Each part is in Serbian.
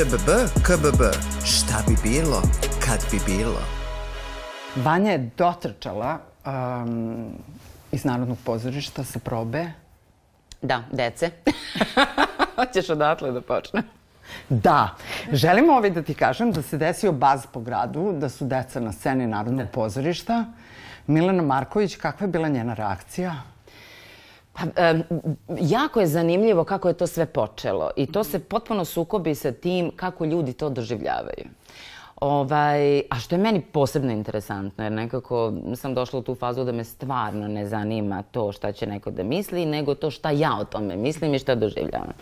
ČBB, KBB. Šta bi bilo, kad bi bilo? Vanja je dotrčala um, iz Narodnog pozorišta sa probe. Da, dece. Hoćeš odatle da počne? Da. Želim ovaj da ti kažem da se desio baz po gradu, da su deca na sceni Narodnog da. pozorišta. Milena Marković, kakva je bila njena reakcija? Pa, jako je zanimljivo kako je to sve počelo i to se potpuno sukobi sa tim kako ljudi to doživljavaju. Ovaj, a što je meni posebno interesantno, jer nekako sam došla u tu fazu da me stvarno ne zanima to šta će neko da misli, nego to šta ja o tome mislim i šta doživljavam.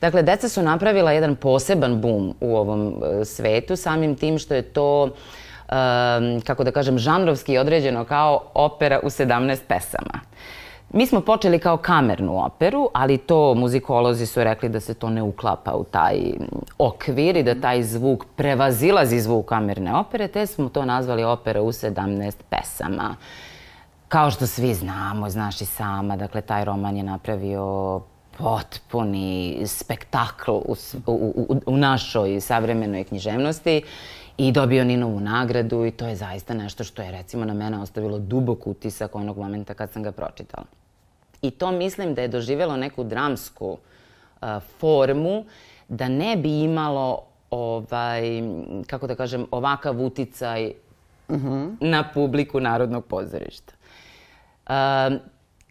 Dakle, deca su napravila jedan poseban bum u ovom uh, svetu, samim tim što je to um, kako da kažem, žanrovski određeno kao opera u 17 pesama. Mi smo počeli kao kamernu operu, ali to muzikolozi su rekli da se to ne uklapa u taj okvir i da taj zvuk prevazilazi zvuk kamerne opere, te smo to nazvali opera u 17 pesama. Kao što svi znamo, znaš i sama, dakle, taj roman je napravio potpuni spektakl u, u, u, našoj savremenoj književnosti i dobio Ninovu nagradu i to je zaista nešto što je recimo na mene ostavilo dubok utisak onog momenta kad sam ga pročitala. I to mislim da je doživjelo neku dramsku uh, formu da ne bi imalo ovaj, kako da kažem, ovakav uticaj uh mhm. -huh. na publiku Narodnog pozorišta. Uh,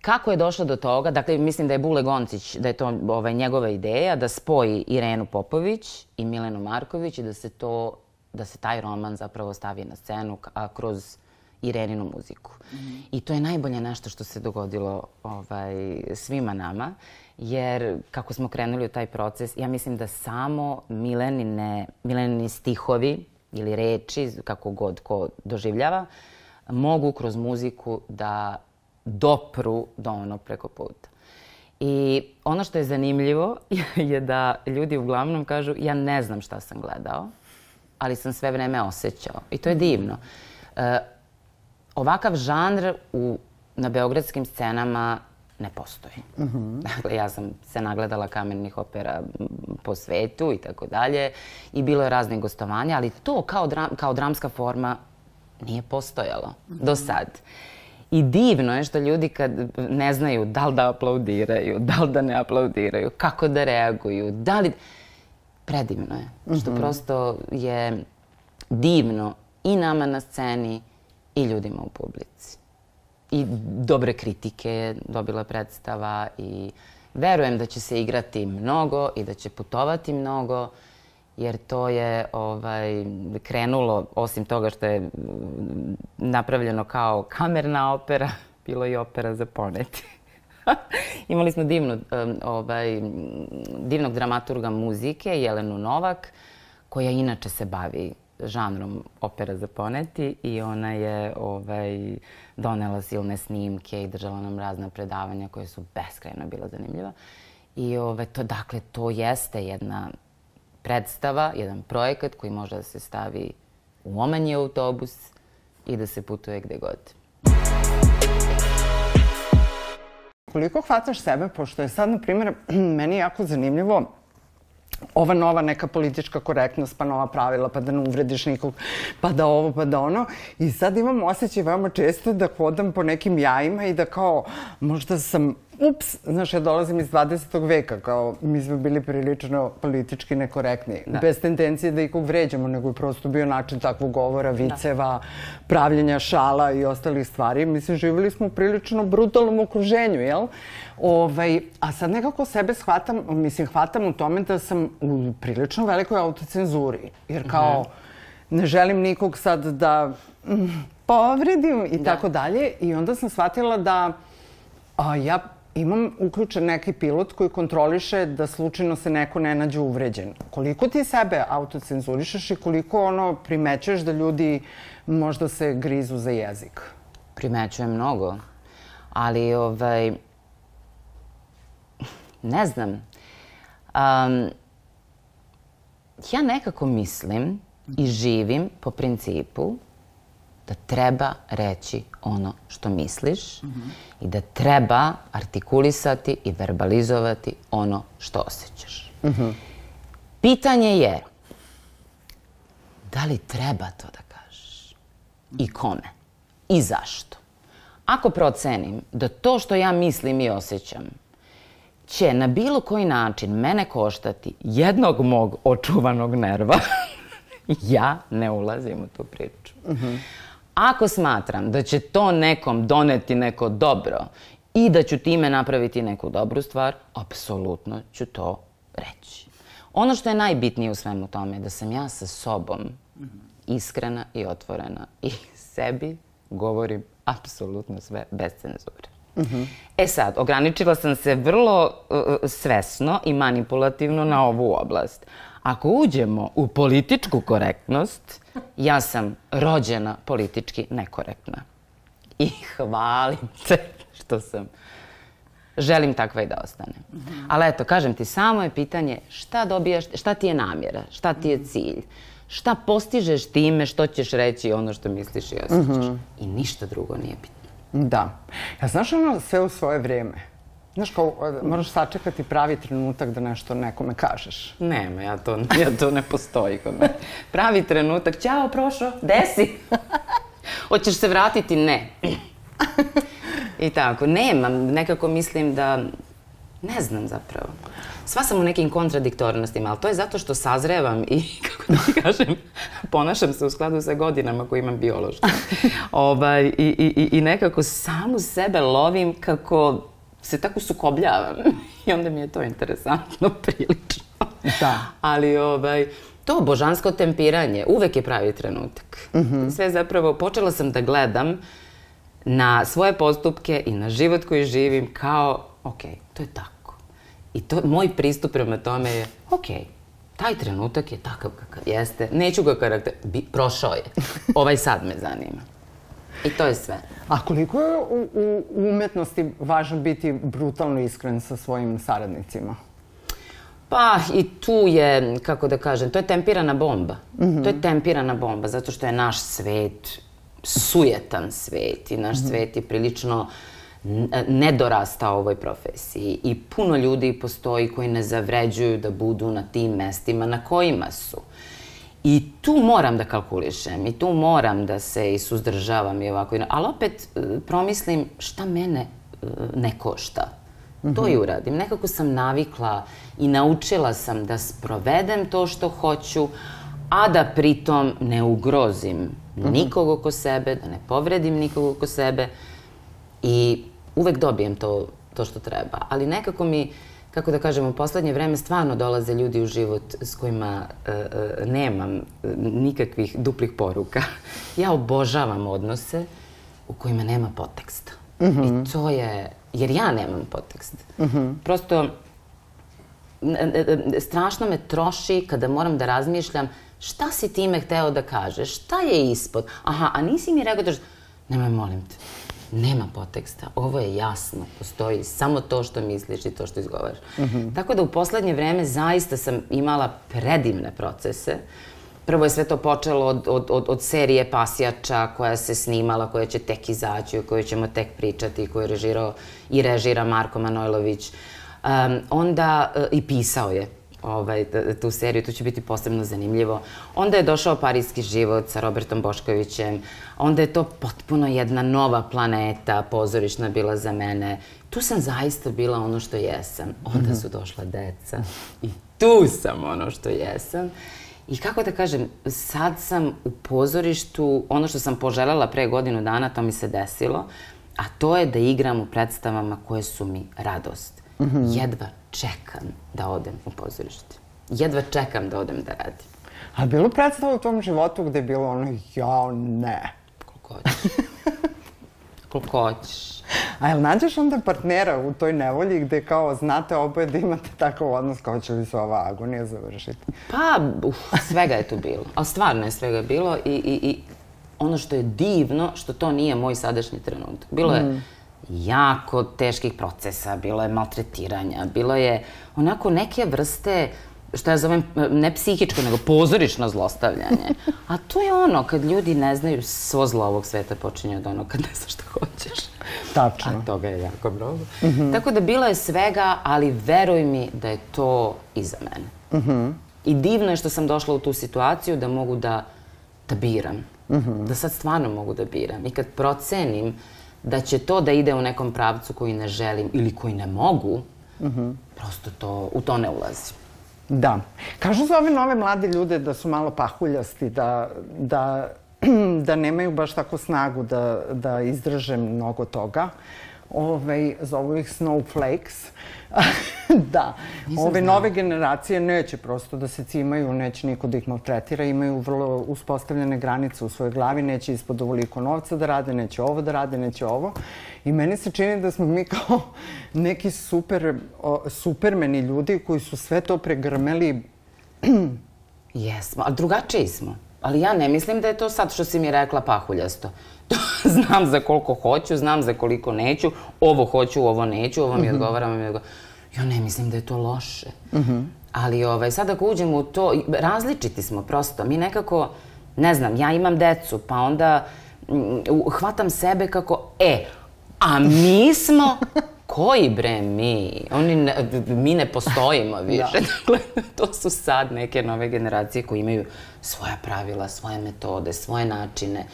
kako je došlo do toga? Dakle, mislim da je Bule Goncić, da je to ovaj, njegova ideja, da spoji Irenu Popović i Milenu Marković i da se to da se taj roman zapravo stavi na scenu a, kroz Ireninu muziku. Mm -hmm. I to je najbolje nešto što se dogodilo ovaj, svima nama, jer kako smo krenuli u taj proces, ja mislim da samo Milenine, Milenini stihovi ili reči, kako god ko doživljava, mogu kroz muziku da dopru do ono preko puta. I ono što je zanimljivo je da ljudi uglavnom kažu ja ne znam šta sam gledao, ali sam sve vreme osjećao. I to je divno. E, ovakav žanr u, na beogradskim scenama ne postoji. Mm -hmm. Dakle, ja sam se nagledala kamennih opera po svetu i tako dalje i bilo je raznih gostovanja, ali to kao, dram, kao dramska forma nije postojalo mm -hmm. do sad. I divno je što ljudi kad ne znaju da li da aplaudiraju, da li da ne aplaudiraju, kako da reaguju, da li... Predivno je. Mm -hmm. Što prosto je divno i nama na sceni i ljudima u publici. I dobre kritike je dobila predstava i verujem da će se igrati mnogo i da će putovati mnogo jer to je ovaj, krenulo, osim toga što je napravljeno kao kamerna opera, bilo i opera za poneti. Imali smo divnu, ovaj, divnog dramaturga muzike, Jelenu Novak, koja inače se bavi žanrom opera za poneti i ona je ovaj, donela silne snimke i držala nam razna predavanja koje su beskrajno bila zanimljiva. I ovaj, to, dakle, to jeste jedna predstava, jedan projekat koji može da se stavi u omanji autobus i da se putuje gde god. Koliko hvataš sebe, pošto je sad, na primjer, meni jako zanimljivo, ova nova neka politička korektnost, pa nova pravila, pa da ne uvrediš nikog, pa da ovo, pa da ono. I sad imam osjećaj veoma često da hodam po nekim jajima i da kao, možda sam ups, znaš, ja dolazim iz 20. veka, kao mi smo bili prilično politički nekorektni. Da. Bez tendencije da ikog vređamo, nego je prosto bio način takvog govora, da. viceva, da. pravljenja šala i ostalih stvari. Mislim, živjeli smo u prilično brutalnom okruženju, jel? Ovaj, a sad nekako sebe shvatam, mislim, hvatam u tome da sam u prilično velikoj autocenzuri. Jer kao, mm -hmm. ne želim nikog sad da mm, povredim i da. tako dalje. I onda sam shvatila da a, ja imam uključen neki pilot koji kontroliše da slučajno se neko ne nađe uvređen. Koliko ti sebe autocenzurišeš i koliko ono primećuješ da ljudi možda se grizu za jezik? Primećujem mnogo. Ali, ovaj, ne znam. Um, ja nekako mislim i živim po principu da treba reći ono što misliš mm -hmm. i da treba artikulisati i verbalizovati ono što osjećaš. Mm -hmm. Pitanje je da li treba to da kažeš? I kome? I zašto? Ako procenim da to što ja mislim i osjećam će na bilo koji način mene koštati jednog mog očuvanog nerva, ja ne ulazim u tu priču. Ako smatram da će to nekom doneti neko dobro i da ću time napraviti neku dobru stvar, apsolutno ću to reći. Ono što je najbitnije u svemu tome je da sam ja sa sobom iskrena i otvorena i sebi govorim apsolutno sve bez cenzure. E sad, ograničila sam se vrlo uh, svesno i manipulativno na ovu oblast. Ako uđemo u političku korektnost, ja sam rođena politički nekorektna. I hvalim se što sam želim takva i da ostane. Ali eto, kažem ti, samo je pitanje šta dobijaš, šta ti je namjera, šta ti je cilj, šta postižeš time što ćeš reći ono što misliš i osjećaš. I ništa drugo nije bitno. Da. Ja znaš ono sve u svoje vreme. Znaš kao, moraš sačekati pravi trenutak da nešto nekome kažeš. Nema, ja to, ja to ne postoji kod mene. Pravi trenutak, ćao, prošao, desi. Hoćeš se vratiti? Ne. I tako, nemam, nekako mislim da, ne znam zapravo. Sva sam u nekim kontradiktornostima, ali to je zato što sazrevam i, kako da kažem, ponašam se u skladu sa godinama koje imam biološki. ovaj, i, i, I nekako samu sebe lovim kako se tako sukobljavam. I onda mi je to interesantno prilično. Da. Ali ovaj, to božansko tempiranje uvek je pravi trenutak. Mm -hmm. Sve zapravo, počela sam da gledam na svoje postupke i na život koji živim kao, ok, to je tako. I to, moj pristup prema tome je, ok, taj trenutak je takav kakav jeste, neću ga karakter... Bi, prošao je. Ovaj sad me zanima. I to je sve. A koliko je u, u umetnosti važno biti brutalno iskren sa svojim saradnicima? Pa i tu je, kako da kažem, to je tempirana bomba. Mm -hmm. To je tempirana bomba, zato što je naš svet sujetan svet i naš mm -hmm. svet je prilično nedorastao ovoj profesiji i puno ljudi postoji koji ne zavređuju da budu na tim mestima na kojima su. I tu moram da kalkulišem i tu moram da se i suzdržavam i ovako. Ali opet e, promislim šta mene e, ne košta. Mm -hmm. To i uradim. Nekako sam navikla i naučila sam da sprovedem to što hoću, a da pritom ne ugrozim -hmm. nikog oko sebe, da ne povredim nikog oko sebe i uvek dobijem to, to što treba. Ali nekako mi, kako da kažem, u poslednje vreme stvarno dolaze ljudi u život s kojima e, e, nemam nikakvih duplih poruka. Ja obožavam odnose u kojima nema poteksta. Mm -hmm. I to je, jer ja nemam potekst. Mm -hmm. Prosto, strašno me troši kada moram da razmišljam šta si time hteo da kažeš, šta je ispod. Aha, a nisi mi rekao da... Nemoj, molim te nema poteksta. Ovo je jasno. Postoji samo to što misliš i to što izgovaraš. Mm -hmm. Tako da u poslednje vreme zaista sam imala predivne procese. Prvo je sve to počelo od, od, od, od serije Pasjača koja se snimala, koja će tek izaći, o kojoj ćemo tek pričati, koju je režirao i režira Marko Manojlović. Um, onda uh, i pisao je ovaj, tu seriju, to će biti posebno zanimljivo. Onda je došao Parijski život sa Robertom Boškovićem, onda je to potpuno jedna nova planeta, pozorišna bila za mene. Tu sam zaista bila ono što jesam. Onda mhm. su došla deca i tu sam ono što jesam. I kako da kažem, sad sam u pozorištu, ono što sam poželjela pre godinu dana, to mi se desilo, a to je da igram u predstavama koje su mi radost. Mm -hmm. Jedva čekam da odem u pozorište. Jedva čekam da odem da radim. A bilo predstava u tom životu gde je bilo ono, ja ne. Koliko hoćeš. Koliko hoćeš. A jel nađeš onda partnera u toj nevolji gde kao znate oboje da imate takav odnos kao će li se ova agonija završiti? Pa, uf, svega je tu bilo. Ali stvarno je svega bilo i, i, i ono što je divno, što to nije moj sadašnji trenutak. Bilo je mm jako teških procesa, bilo je maltretiranja, bilo je onako neke vrste što ja zovem ne psihičko, nego pozorično zlostavljanje. A to je ono, kad ljudi ne znaju svo zlo ovog sveta počinje od ono kad ne znaš šta hoćeš. Tačno. A toga je jako mnogo. Mm -hmm. Tako da bilo je svega, ali veruj mi da je to iza mene. Mm -hmm. I divno je što sam došla u tu situaciju da mogu da da biram. Da sad stvarno mogu da biram. I kad procenim da će to da ide u nekom pravcu koji ne želim ili koji ne mogu, prosto to, u to ne ulazim. Da. Kažu za ove nove mlade ljude da su malo pahuljasti, da, da, da nemaju baš tako snagu da, da izdrže mnogo toga. Ove, zovu ih snowflakes. da. Ove znala. nove generacije neće prosto da se cimaju, neće niko da ih maltretira, imaju vrlo uspostavljene granice u svojoj glavi, neće ispod ovoliko novca da rade, neće ovo da rade, neće ovo. I meni se čini da smo mi kao neki super, supermeni ljudi koji su sve to pregrmeli Jesmo, ali drugačiji smo. Ali ja ne mislim da je to sad što si mi rekla pahuljasto. To znam za koliko hoću, znam za koliko neću, ovo hoću, ovo neću, ovo mi odgovara, ovo mi odgovara. Ja ne mislim da je to loše. Ali ovaj, sad ako uđemo u to, različiti smo prosto. Mi nekako, ne znam, ja imam decu, pa onda mm, hvatam sebe kako, e, a mi smo, koji bre mi? Oni ne, mi ne postojimo više. Dakle, to su sad neke nove generacije koji imaju svoja pravila, svoje metode, svoje načine.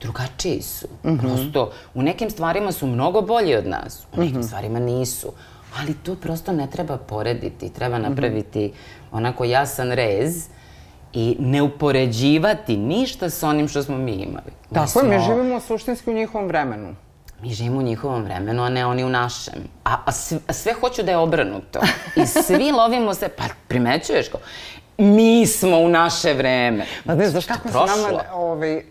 Drugačiji su. Prosto, u nekim stvarima su mnogo bolji od nas, u nekim stvarima nisu. Ali to prosto ne treba porediti. Treba napraviti onako jasan rez i ne upoređivati ništa sa onim što smo mi imali. Tako je, mi živimo suštinski u njihovom vremenu. Mi živimo u njihovom vremenu, a ne oni u našem. A, a, sve, a sve hoću da je obrnuto. I svi lovimo se, pa primećuješ ko? Mi smo u naše vreme. Pa ne, znaš kako se prošlo? nama, ovaj,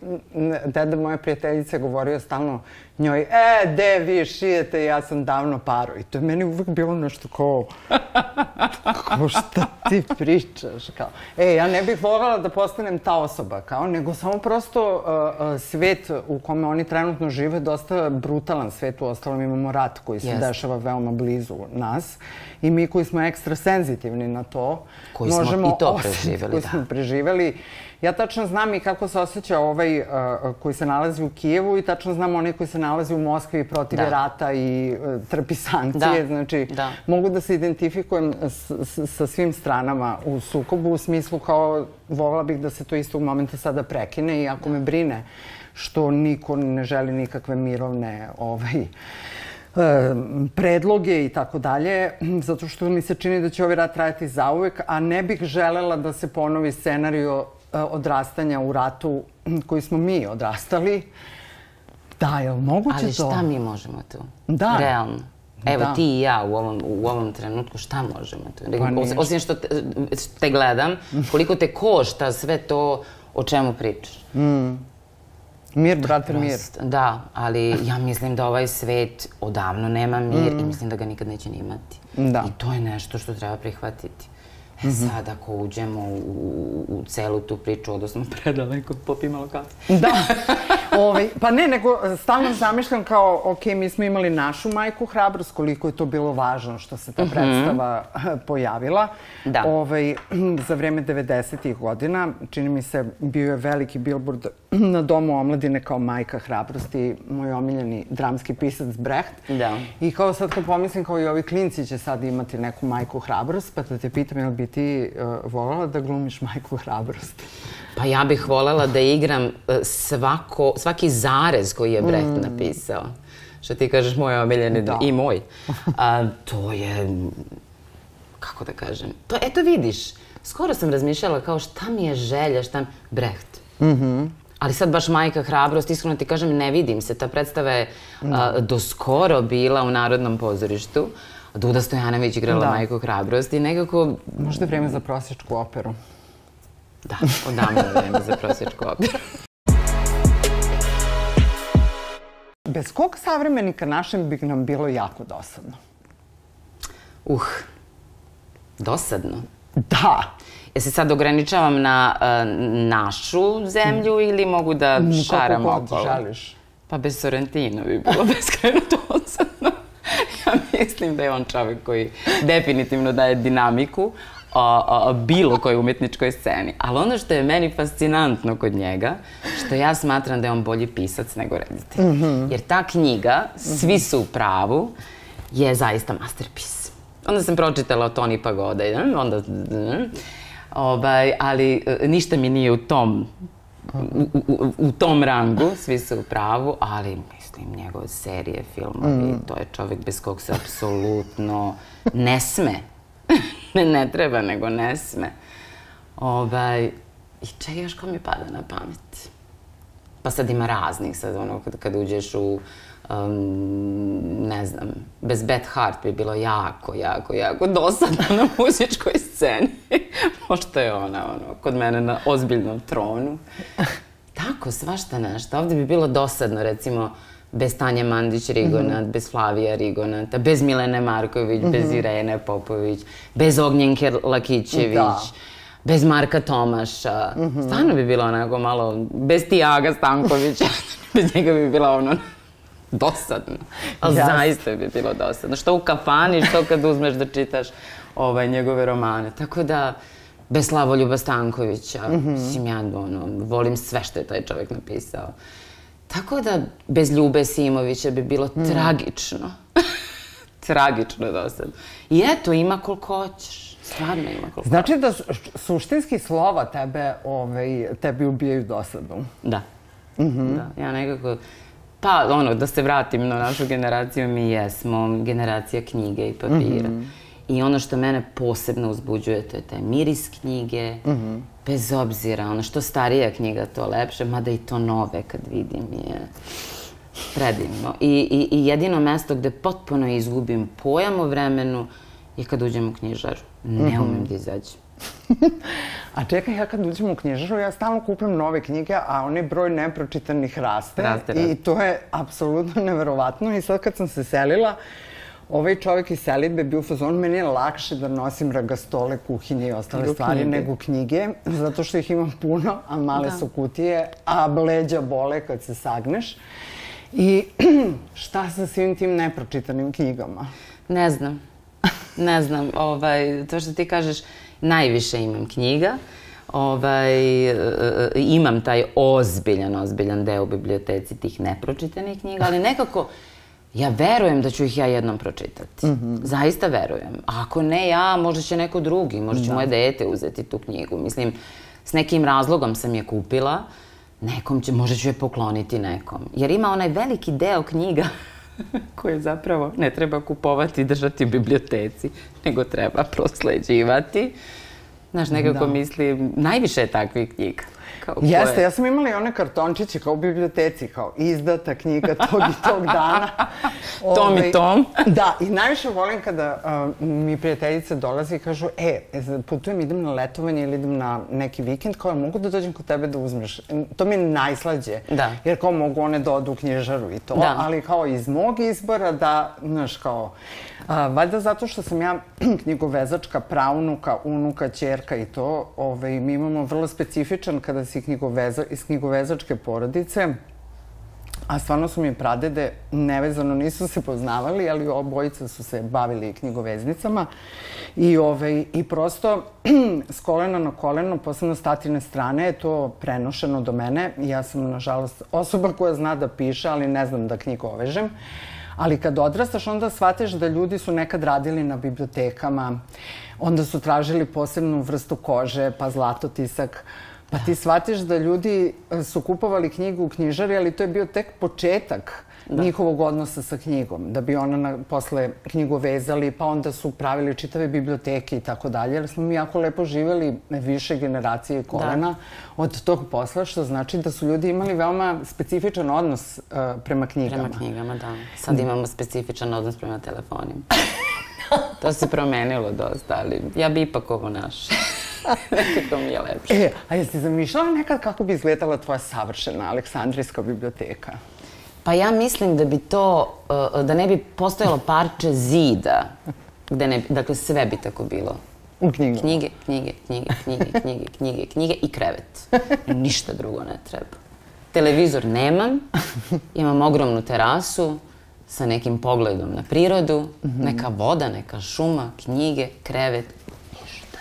deda moje prijateljice govorio stalno njoj, e, de vi šijete, ja sam davno paro. I to je meni uvek bilo nešto kao, kao šta ti pričaš, kao. E, ja ne bih voljela da postanem ta osoba, kao, nego samo prosto uh, uh, svet u kome oni trenutno žive, dosta brutalan svet, u ostalom imamo rat koji se Jeste. dešava veoma blizu nas. I mi koji smo ekstra senzitivni na to, Koji smo možemo i to osetiti- preživeli, koji da. smo preživeli. Ja tačno znam i kako se osjeća ovaj uh, koji se nalazi u Kijevu i tačno znam onaj koji se nalazi u Moskvi protiv Da. rata i uh, trpi sankcije. Da, Znači, da. mogu da se identifikujem s, s, sa svim stranama u sukobu u smislu kao volila bih da se to istog momenta sada prekine i ako me brine što niko ne želi nikakve mirovne ovaj, e, predloge i tako dalje, zato što mi se čini da će ovaj rat trajati zauvek, a ne bih želela da se ponovi scenario odrastanja u ratu koji smo mi odrastali. Da, je li moguće Ali to? šta mi možemo tu? Da. Realno. Evo, Da. ti i ja u ovom, u ovom trenutku, šta možemo tu? Nego, Pa osim, što te, te gledam, koliko te košta sve to o čemu pričaš. Mir, brate, mir. Da, ali ja mislim da ovaj svet odavno nema mir i mislim da ga nikad neće ni imati. Da. I to je nešto što treba prihvatiti. E sad, ako uđemo u, u, celu tu priču, odnosno predaleko, popi malo kafe. Da. ovaj, pa ne, nego stalno zamišljam kao, ok, mi smo imali našu majku hrabrost, koliko je to bilo važno što se ta predstava pojavila. Da. Ovaj, za vreme 90-ih godina, čini mi se, bio je veliki billboard na Domu omladine kao majka hrabrosti, moj omiljeni dramski pisac Brecht. Da. I kao sad kad pomislim, kao i ovi klinci će sad imati neku majku hrabrost, pa da te pitam, jel bi ti uh, voljela da glumiš majku hrabrosti? Pa ja bih voljela da igram e, svako, svaki zarez koji je Brecht napisao. Što ti kažeš, moj omiljeni Da. i moj. A, to je, kako da kažem, to, eto vidiš, skoro sam razmišljala kao šta mi je želja, šta mi... Brecht. Ali sad baš majka hrabrost, iskreno ti kažem, ne vidim se. Ta predstava je a, do skoro bila u Narodnom pozorištu. Duda Stojanović igrala Da. majku hrabrost i nekako Možda je vreme za prosječku operu. Da, odavno je vreme za prosječku operu. Bez kog savremenika našem bi nam bilo jako dosadno? Uh, dosadno. Da. Ja se sad ograničavam na e, našu zemlju ili mogu da šaram Kako god okolo? želiš. Pa bez Sorrentina bi bilo beskreno dosadno. ja mislim da je on čovek koji definitivno daje dinamiku a, a, bilo kojoj umetničkoj sceni. Ali ono što je meni fascinantno kod njega, što ja smatram da je on bolji pisac nego reditelj. Jer ta knjiga, Svi su u pravu, je zaista masterpiece. Onda sam pročitala o Toni Pagoda onda... Ovaj, ali e, ništa mi nije u tom u, u, u tom rangu, svi su u pravu, ali mislim, njegove serije, filmovi, mm. to je čovjek bez kog se apsolutno ne sme. ne, ne treba, nego ne sme. Ovaj, I čega još ko mi pada na pamet? Pa sad ima raznih, sad ono, kad, kad uđeš u, um, ne znam, bez Beth Hart bi bilo jako, jako, jako dosadno na muzičkoj sceni. Pošto je ona, ono, kod mene na ozbiljnom tronu. Tako, svašta nešto. Ovde bi bilo dosadno, recimo, bez Tanje Mandić-Rigonat, mm -hmm. bez Flavija Rigonata, bez Milene Marković, mm -hmm. bez Irene Popović, bez Ognjenke Lakićević. Da bez Marka Tomaša. Mm -hmm. Stvarno bi bilo onako malo, bez Tijaga Stankovića, bez njega bi bila ono dosadno. Ali yes. zaista bi bilo dosadno. Što u kafani, što kad uzmeš da čitaš ovaj, njegove romane. Tako da, bez Slavoljuba Stankovića, mm -hmm. ja ono, volim sve što je taj čovjek napisao. Tako da, bez Ljube Simovića bi bilo mm. tragično. tragično dosadno. I eto, ima koliko hoćeš. Stvarno ima koliko. Znači da suštinski slova tebe, ovaj, tebi ubijaju dosadu. Da. Mm -hmm. Da, ja nekako... Pa, ono, da se vratim na našu generaciju, mi jesmo generacija knjige i papira. Mm -hmm. I ono što mene posebno uzbuđuje, to je taj miris knjige, mm -hmm. bez obzira, ono što starija knjiga, to lepše, mada i to nove kad vidim je predivno. I, i, i jedino mesto gde potpuno izgubim pojam o vremenu je kad uđem u knjižaru. Ne mhm. umem da izađem. a čekaj, ja kad uđem u knjižaru, ja stalno kupim nove knjige, a onaj broj nepročitanih raste. Raste, raste. I to je apsolutno neverovatno. I sad kad sam se selila, ovaj čovjek iz selitbe bio u fazonu, meni je lakše da nosim ragastole, kuhinje i ostale nego stvari knjige. nego knjige, zato što ih imam puno, a male da. su kutije, a bleđa bole kad se sagneš. I šta sa svim tim nepročitanim knjigama? Ne znam. Ne znam, ovaj, to što ti kažeš, najviše imam knjiga. Ovaj, e, e, imam taj ozbiljan, ozbiljan deo u biblioteci tih nepročitanih knjiga, ali nekako ja verujem da ću ih ja jednom pročitati. Mm -hmm. Zaista verujem. A ako ne ja, možda će neko drugi, možda će da. moje dete uzeti tu knjigu. Mislim, s nekim razlogom sam je kupila, nekom će, možda ću je pokloniti nekom. Jer ima onaj veliki deo knjiga koje zapravo ne treba kupovati i držati u biblioteci, nego treba prosleđivati. Znaš, nekako da. mislim, najviše je takvih knjiga. Kao Jeste, koje... ja sam imala i one kartončiće kao u biblioteci, kao izdata knjiga tog i tog dana. tom i ovaj, tom. da, i najviše volim kada uh, mi prijateljice dolaze i kažu, e, putujem, idem na letovanje ili idem na neki vikend, kao mogu da dođem kod tebe da uzmeš. To mi je najslađe. Da. Jer kao mogu one da odu u knjižaru i to, da. ali kao iz mog izbora da, znaš, kao, A, valjda zato što sam ja knjigovezačka praunuka, unuka, čerka i to, ovaj, mi imamo vrlo specifičan kada si knjigoveza, iz knjigovezačke porodice, A stvarno su mi pradede, nevezano nisu se poznavali, ali obojica su se bavili knjigoveznicama. I, ovaj, i prosto s kolena na koleno, posebno statine strane, je to prenošeno do mene. Ja sam, nažalost, osoba koja zna da piše, ali ne znam da knjigovežem. Ali kad odrastaš, onda shvatiš da ljudi su nekad radili na bibliotekama, onda su tražili posebnu vrstu kože, pa zlatotisak, pa ti shvatiš da ljudi e, su kupovali knjigu u knjižari, ali to je bio tek početak da. njihovog odnosa sa knjigom, da bi ona na, posle knjigu vezali, pa onda su pravili čitave biblioteke i tako dalje, jer smo mi jako lepo živeli više generacije kolena da. od tog posla, što znači da su ljudi imali veoma specifičan odnos uh, prema knjigama. Prema knjigama, da. Sad imamo specifičan odnos prema telefonima. to se promenilo dosta, ali ja bi ipak ovo naš. Nekako mi je lepše. E, a jesi zamišljala nekad kako bi izgledala tvoja savršena Aleksandrijska biblioteka? Pa ja mislim da bi to, uh, da ne bi postojalo parče zida, gde ne, dakle sve bi tako bilo. U knjigu. Knjige, knjige, knjige, knjige, knjige, knjige, knjige i krevet. Ništa drugo ne treba. Televizor nemam, imam ogromnu terasu sa nekim pogledom na prirodu, mm -hmm. neka voda, neka šuma, knjige, krevet, ništa.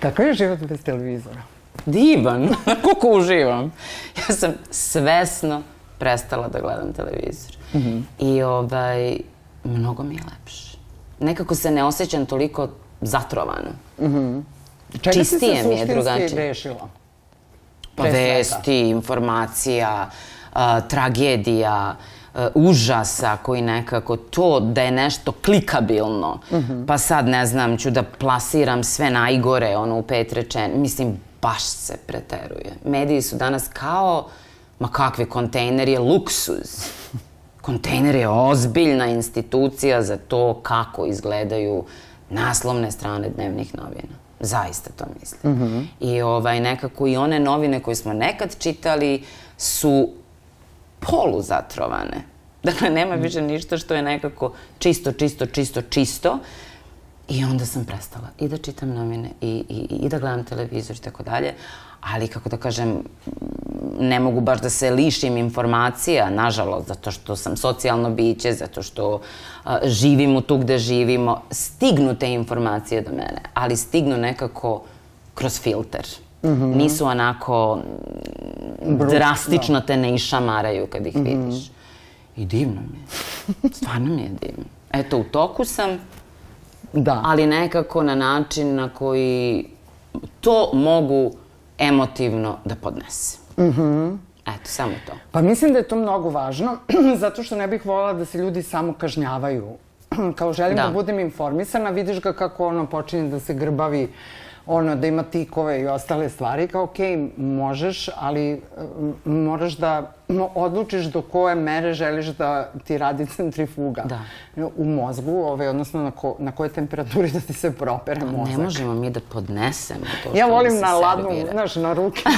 Kakav je život bez televizora? Divan, kako uživam. Ja sam svesno prestala da gledam televizor. Mm -hmm. I ovaj, mnogo mi je lepše. Nekako se ne osjećam toliko zatrovano. Mm -hmm. Čega Čistije si se mi je drugačije. rešila? Pa Pre svega. vesti, informacija, a, tragedija, užasa koji nekako to da je nešto klikabilno. Pa sad ne znam, ću da plasiram sve najgore, ono u pet rečen. Mislim, baš se preteruje. Mediji su danas kao, ma kakve kontejner je luksuz. Kontejner je ozbiljna institucija za to kako izgledaju naslovne strane dnevnih novina. Zaista to mislim. I ovaj, nekako i one novine koje smo nekad čitali su poluzatrovane. Dakle, nema više ništa što je nekako čisto, čisto, čisto, čisto. I onda sam prestala i da čitam novine i, i, i da gledam televizor i tako dalje. Ali, kako da kažem, ne mogu baš da se lišim informacija, nažalost, zato što sam socijalno biće, zato što a, živimo tu gde živimo. Stignu te informacije do mene, ali stignu nekako kroz filter. Nisu onako mm, drastično te ne išamaraju kad ih vidiš. I divno mi je. Stvarno mi je divno. Eto, u toku sam, Da. ali nekako na način na koji to mogu emotivno da podnesem. Eto, samo to. Pa mislim da je to mnogo važno, zato što ne bih voljela da se ljudi samo kažnjavaju. Kao želim da, Da. da budem informisana, vidiš ga kako ono počinje da se grbavi, ono, da ima tikove i ostale stvari, kao okej, možeš, ali moraš da mo, odlučiš do koje mere želiš da ti radi centrifuga. Da. U mozgu, ovaj, odnosno na, ko, na koje temperaturi da ti se propere mozak. Ne možemo mi da podnesemo to što Ja volim na ladnu, znaš, na ruke.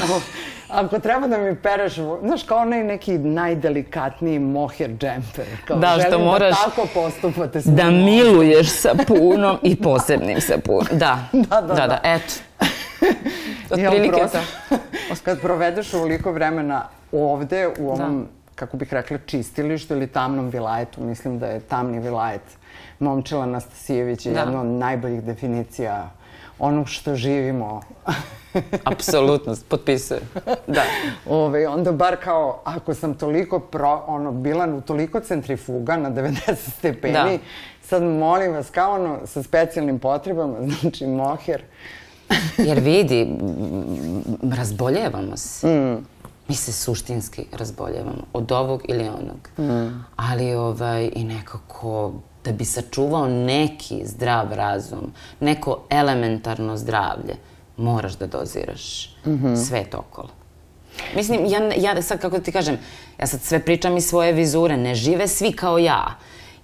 Ako treba da mi pereš, znaš, kao onaj neki najdelikatniji moher džemper. Kao, Da, što želim moraš da tako postupate Da miluješ sapunom i posebnim sapunom. Da, Da, da, da, da. eto. Ja, Otprilike prosto, to. Kad provedeš ovoliko vremena ovde, u ovom, kako bih rekla, čistilištu ili tamnom vilajetu, mislim da je tamni vilajet Momčila Anastasijević je Da. jedna od najboljih definicija onog što živimo. Apsolutno, potpisujem. Da. Ove, onda bar kao, ako sam toliko pro, ono, bila u toliko centrifuga na 90 stepeni, Da. sad molim vas, kao ono, sa specijalnim potrebama, znači moher, Jer vidi, razboljevamo se. Mi se suštinski razboljevamo od ovog ili onog. Ali ovaj, i nekako da bi sačuvao neki zdrav razum, neko elementarno zdravlje, moraš da doziraš sve to okolo. Mislim, ja, ja sad, kako ti kažem, ja sad sve pričam iz svoje vizure, ne žive svi kao ja.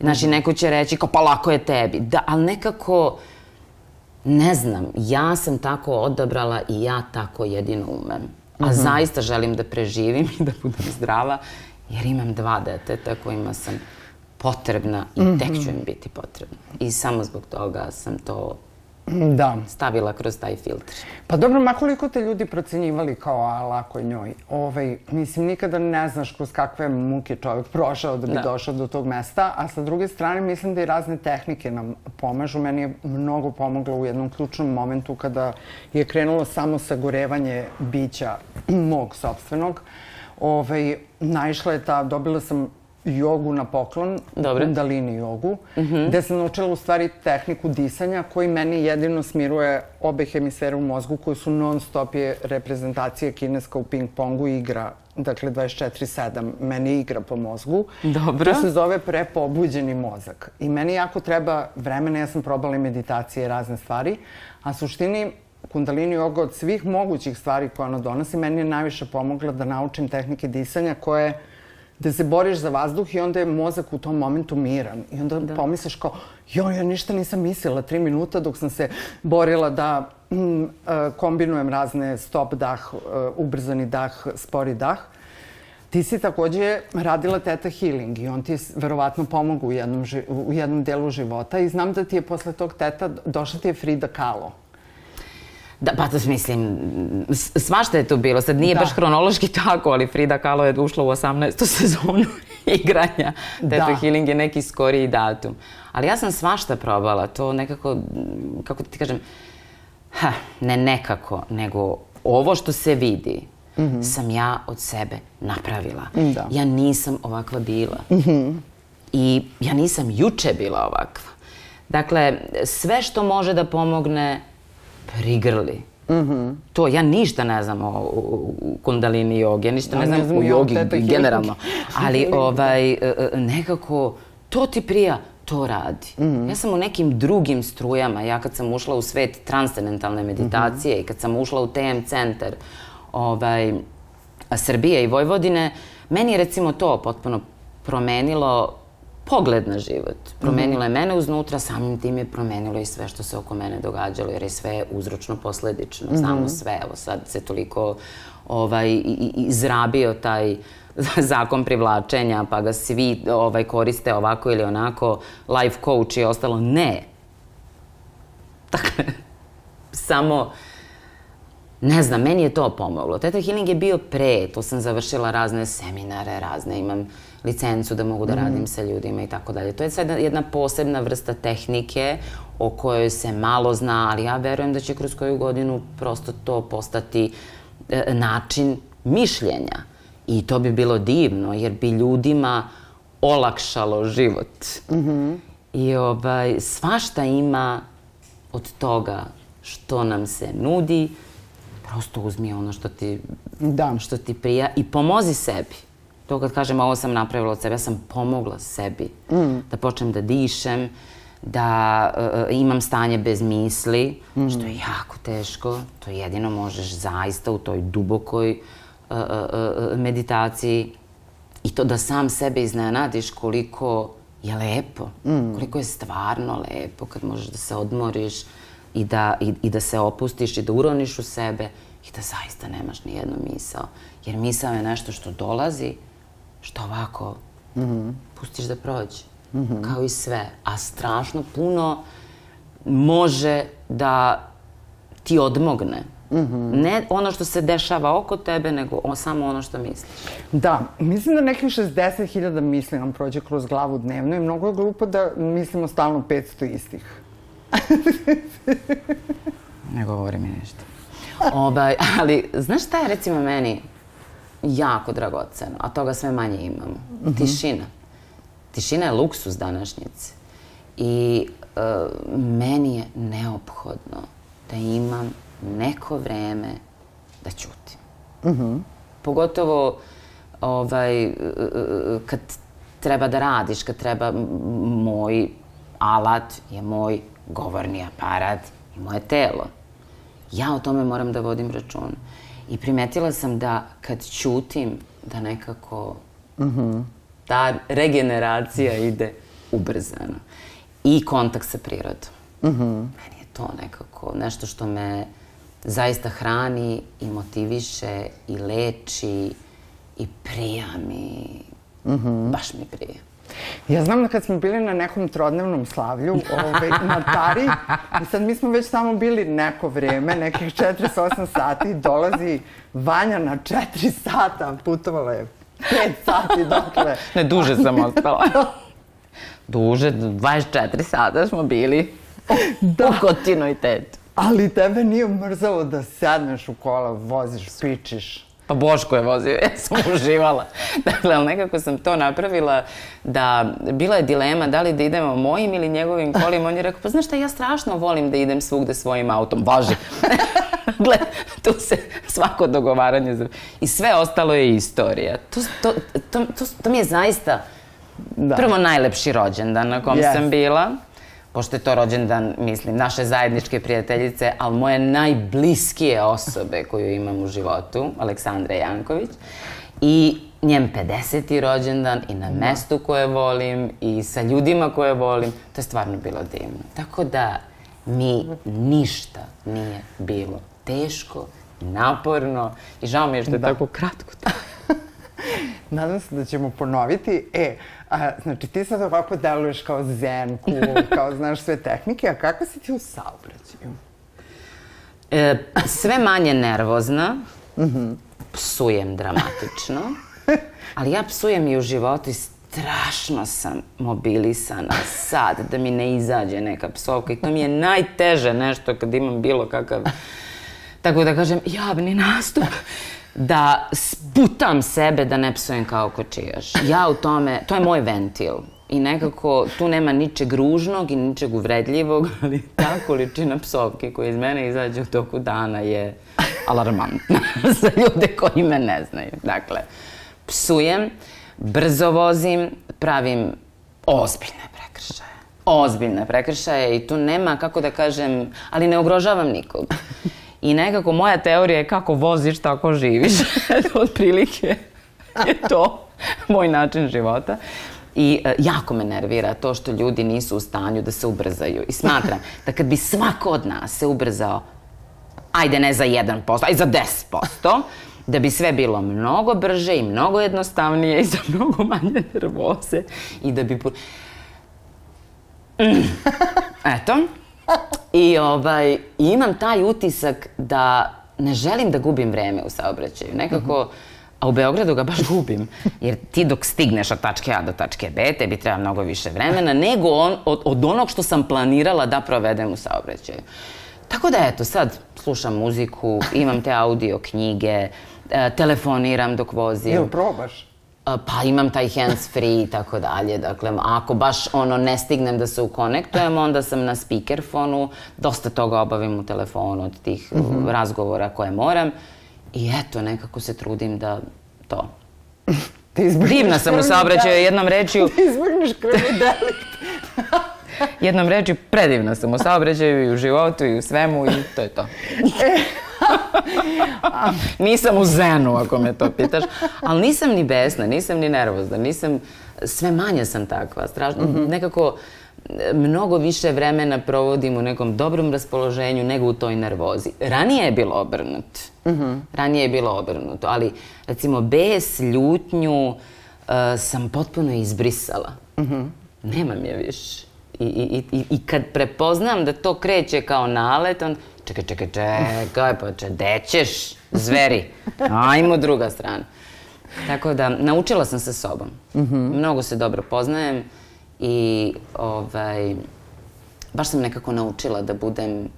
Znači, neko će reći kao, pa lako je tebi. Da, ali nekako, ne znam, ja sam tako odabrala i ja tako jedino umem. A zaista želim da preživim i da budem zdrava, jer imam dva deteta kojima sam potrebna i tek ću im biti potrebna. I samo zbog toga sam to da. stavila kroz taj filtr. Pa dobro, ma koliko te ljudi procenjivali kao a lako njoj. Ovaj, mislim, nikada ne znaš kroz kakve muke čovjek prošao da bi Da. došao do tog mesta, a sa druge strane mislim da i razne tehnike nam pomažu. Meni je mnogo pomoglo u jednom ključnom momentu kada je krenulo samo sagorevanje bića mog sobstvenog. Ovaj, naišla je ta, dobila sam jogu na poklon, Dobro. kundalini jogu, gde sam naučila u stvari tehniku disanja koji meni jedino smiruje obe hemisfere u mozgu koji su non stop je reprezentacija kineska u ping pongu igra, dakle 24-7, meni igra po mozgu. Dobro. To se zove prepobuđeni mozak. I meni jako treba vremena, ja sam probala i meditacije i razne stvari, a suštini kundalini joga od svih mogućih stvari koje ona donosi, meni je najviše pomogla da naučim tehnike disanja koje da se boriš za vazduh i onda je mozak u tom momentu miran. I onda da. pomisliš kao, joj, ja ništa nisam mislila tri minuta dok sam se borila da mm, e, kombinujem razne stop dah, e, ubrzani dah, spori dah. Ti si takođe radila Teta Healing i on ti je verovatno pomogao u jednom, u jednom delu života i znam da ti je posle tog Teta došla ti je Frida Kahlo. Da, pa to mislim, svašta je tu bilo. Sad nije Da. baš hronološki tako, ali Frida Kahlo je ušla u 18. sezonu igranja. Teta Da. Healing je neki skoriji datum. Ali ja sam svašta probala. To nekako, kako ti kažem, ha, ne nekako, nego ovo što se vidi sam ja od sebe napravila. Da. Ja nisam ovakva bila. I ja nisam juče bila ovakva. Dakle, sve što može da pomogne, prigrli. Mm -hmm. To, ja ništa ne znam o, o kundalini jogi, ja ništa Ja ne ne znam znam o jogi generalno. Ali ovaj, e, e, nekako, to ti prija, to radi. Ja sam u nekim drugim strujama, ja kad sam ušla u svet transcendentalne meditacije i kad sam ušla u TM centar ovaj, Srbije i Vojvodine, meni je recimo to potpuno promenilo pogled na život. Promenilo je mene uznutra, samim tim je promenilo i sve što se oko mene događalo, jer je sve uzročno posledično. Znamo sve, evo sad se toliko ovaj, izrabio taj zakon privlačenja, pa ga svi ovaj, koriste ovako ili onako, life coach i ostalo. Ne. Dakle, samo ne znam, meni je to pomoglo. Teta Healing je bio pre, to sam završila razne seminare, razne, imam licencu da mogu da radim sa ljudima i tako dalje. To je sad jedna posebna vrsta tehnike o kojoj se malo zna, ali ja verujem da će kroz koju godinu prosto to postati e, način mišljenja. I to bi bilo divno, jer bi ljudima olakšalo život. I ovaj, svašta ima od toga što nam se nudi, prosto uzmi ono što ti, Da. što ti prija i pomozi sebi. To kad kažem ovo sam napravila od sebe, ja sam pomogla sebi da počnem da dišem, da e, imam stanje bez misli, što je jako teško. To jedino možeš zaista u toj dubokoj e, e, meditaciji i to da sam sebe iznenadiš koliko je lepo, koliko je stvarno lepo kad možeš da se odmoriš i da, i, i da se opustiš i da uroniš u sebe i da zaista nemaš ni jednu misao. Jer misao je nešto što dolazi, što ovako pustiš da prođe. Kao i sve. A strašno puno može da ti odmogne. Ne ono što se dešava oko tebe, nego o- samo ono što misliš. Da, mislim da nekih 60.000 misli nam prođe kroz glavu dnevno i mnogo je glupo da mislimo stalno 500 istih. Ne govori mi ništa. Ovaj, ali, znaš šta je recimo meni jako dragoceno, a toga sve manje imamo? Tišina. Tišina je luksus današnjice. I e, meni je neophodno da imam neko vreme da ćutim. Pogotovo ovaj, e, e, kad treba da radiš, kad treba moj alat je moj govorni aparat i moje telo. Ja o tome moram da vodim račun. I primetila sam da kad ćutim, da nekako ta regeneracija ide ubrzano. I kontakt sa prirodom. Meni je to nekako nešto što me zaista hrani i motiviše i leči i prija mi. Baš mi prija. Ja znam da kad smo bili na nekom trodnevnom slavlju ovaj, na Tari, i sad mi smo već tamo bili neko vreme, nekih 48 sati, dolazi Vanja na 4 sata, putovala je 5 sati dokle. Ne, duže sam ostala. duže, 24 sata smo bili da. u kontinuitetu. Ali tebe nije mrzalo da sedneš u kola, voziš, pičiš. Pa Boško je vozio, ja sam uživala. Dakle, ali nekako sam to napravila da bila je dilema da li da idemo mojim ili njegovim kolima. On je rekao, pa znaš šta, ja strašno volim da idem svugde svojim autom. Važi. Gle, tu se svako dogovaranje... I sve ostalo je istorija. To, to, to, to, to mi je zaista Da. prvo najlepši rođendan na kom Yes. sam bila. Pošto je to rođendan, mislim, naše zajedničke prijateljice, ali moje najbliskije osobe koju imam u životu, Aleksandra Janković. I njen 50. rođendan i na mestu koje volim i sa ljudima koje volim. To je stvarno bilo divno. Tako da mi ništa nije bilo teško, naporno i žao mi je što je tako kratko. Nadam se da ćemo ponoviti. E, a, znači ti sad ovako deluješ kao zen, cool, kao znaš sve tehnike, a kako si ti u saobraćaju? E, sve manje nervozna, psujem dramatično, ali ja psujem i u životu i strašno sam mobilisana sad da mi ne izađe neka psovka i to mi je najteže nešto kad imam bilo kakav, tako da kažem, javni nastup, da sputam sebe da ne psujem kao kočijaš. Ja u tome, to je moj ventil. I nekako tu nema ničeg ružnog i ničeg uvredljivog, ali ta količina psovke koja iz mene izađe u toku dana je alarmantna za ljude koji me ne znaju. Dakle, psujem, brzo vozim, pravim ozbiljne prekršaje. Ozbiljne prekršaje i tu nema, kako da kažem, ali ne ugrožavam nikog. I nekako moja teorija je kako voziš, tako živiš. Otprilike je to moj način života. I e, jako me nervira to što ljudi nisu u stanju da se ubrzaju. I smatram da kad bi svako od nas se ubrzao, ajde ne za 1%, aj za 10%, da bi sve bilo mnogo brže i mnogo jednostavnije i za mnogo manje nervoze i da bi... Mm. Eto. I ovaj, imam taj utisak da ne želim da gubim vreme u saobraćaju. Nekako, a u Beogradu ga baš gubim. Jer ti dok stigneš od tačke A do tačke B, tebi treba mnogo više vremena nego on, od, od onog što sam planirala da provedem u saobraćaju. Tako da eto, sad slušam muziku, imam te audio knjige, e, telefoniram dok vozim. Jel probaš? Pa imam taj hands free i tako dalje. Dakle, ako baš ono ne stignem da se ukonektujem, onda sam na speakerfonu, dosta toga obavim u telefonu od tih uh, razgovora koje moram. I eto, nekako se trudim da to. Divna sam u saobraćaju, jednom rečju, Ti izbegneš krvni delikt. jednom rečju, predivna sam u saobraćaju i u životu i u svemu i to je to. nisam u zenu, ako me to pitaš. Ali nisam ni besna, nisam ni nervozna, nisam, sve manje sam takva. Strašno, nekako e, mnogo više vremena provodim u nekom dobrom raspoloženju nego u toj nervozi. Ranije je bilo obrnuto. Ranije je bilo obrnuto, ali recimo bes, ljutnju e, sam potpuno izbrisala. Nemam je više. I, i, i, I kad prepoznam da to kreće kao nalet, on, čekaj, čekaj, čekaj, pa če, dećeš, zveri, ajmo druga strana. Tako da, naučila sam se sobom. Mnogo se dobro poznajem i ovaj, baš sam nekako naučila da budem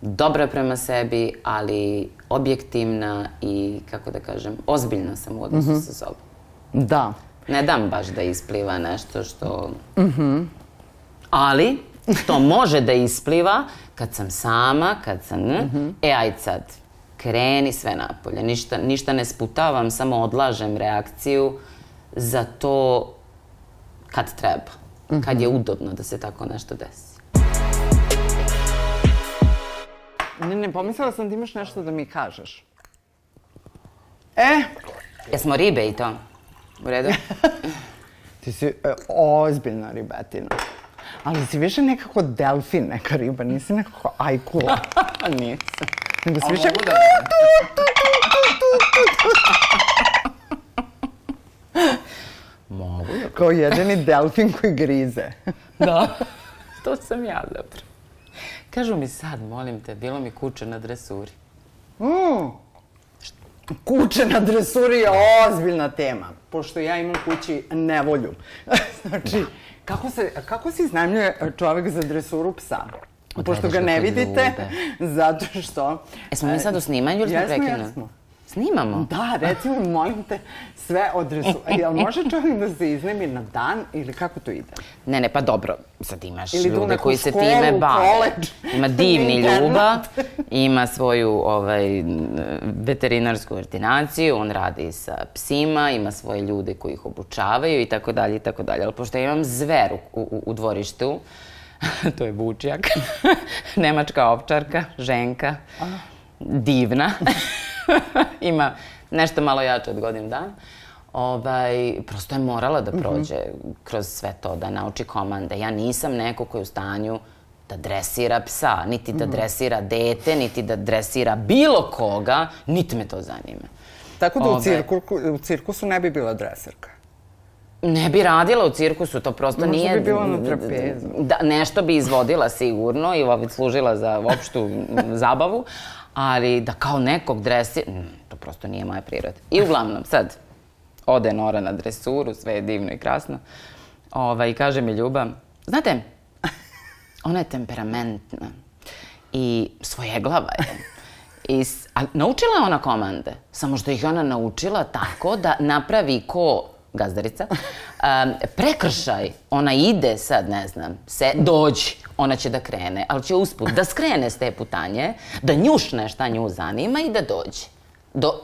dobra prema sebi, ali objektivna i, kako da kažem, ozbiljna sam u odnosu sa sobom. Da. Ne dam baš da ispliva nešto što... Ali, to može da ispliva kad sam sama, kad sam... E, ajde sad, kreni sve napolje. Ništa, ništa ne sputavam, samo odlažem reakciju za to kad treba. Kad je udobno da se tako nešto desi. Ne, ne, pomislila sam da imaš nešto da mi kažeš. E, Jesmo ribe i to? U redu? ti si e, ozbiljna ribetina. Ali si više nekako delfin, neka riba, nisi nekako ajkula. Nisam. Nego si više... Mogu da Kao jedini delfin koji grize. Da, to sam ja zapravo. Kažu mi sad, molim te, bilo mi kuće na dresuri. Kuće na dresuri je ozbiljna tema, pošto ja imam kući nevolju. znači, kako, se, kako se iznajmljuje čovek za dresuru psa? Pošto ga ne vidite, zato što... Jesmo mi sad u snimanju ili smo Jesmo, prekinuli? jesmo. Snimamo? Da, recimo, molim te, sve od dresura. Jel može čovjek da se iznajmi na dan ili kako to ide? Ne, ne, pa dobro, sad imaš Ili ljude koji se školu, time bave. Ima divni ljuba, ima svoju ovaj, veterinarsku ordinaciju, on radi sa psima, ima svoje ljude koji ih obučavaju i tako dalje i tako dalje. Ali pošto ja imam zver u, u, u dvorištu, to je vučjak, nemačka ovčarka, ženka, divna, ima nešto malo jače od godinu dana. Ovaj, prosto je morala da prođe kroz sve to, da nauči komande. Ja nisam neko koji je u stanju da dresira psa, niti da dresira dete, niti da dresira bilo koga, niti me to zanima. Tako da u, Ovaj. cirku, u cirkusu ne bi bila dreserka. Ne bi radila u cirkusu, to prosto Možda nije... bi bila na trapezu. Da, nešto bi izvodila sigurno i služila za opštu zabavu, ali da kao nekog dresi... mm, To prosto nije moja priroda. I uglavnom, sad, ode Nora na dresuru, sve je divno i krasno. Ovaj, kaže mi Ljuba, znate, ona je temperamentna i svojeglava je. I, a naučila je ona komande, samo što ih ona naučila tako da napravi ko gazdarica, um, prekršaj, ona ide sad, ne znam, se, dođi, ona će da krene, ali će usput da skrene s te putanje, da njušne šta nju zanima i da dođe. Do,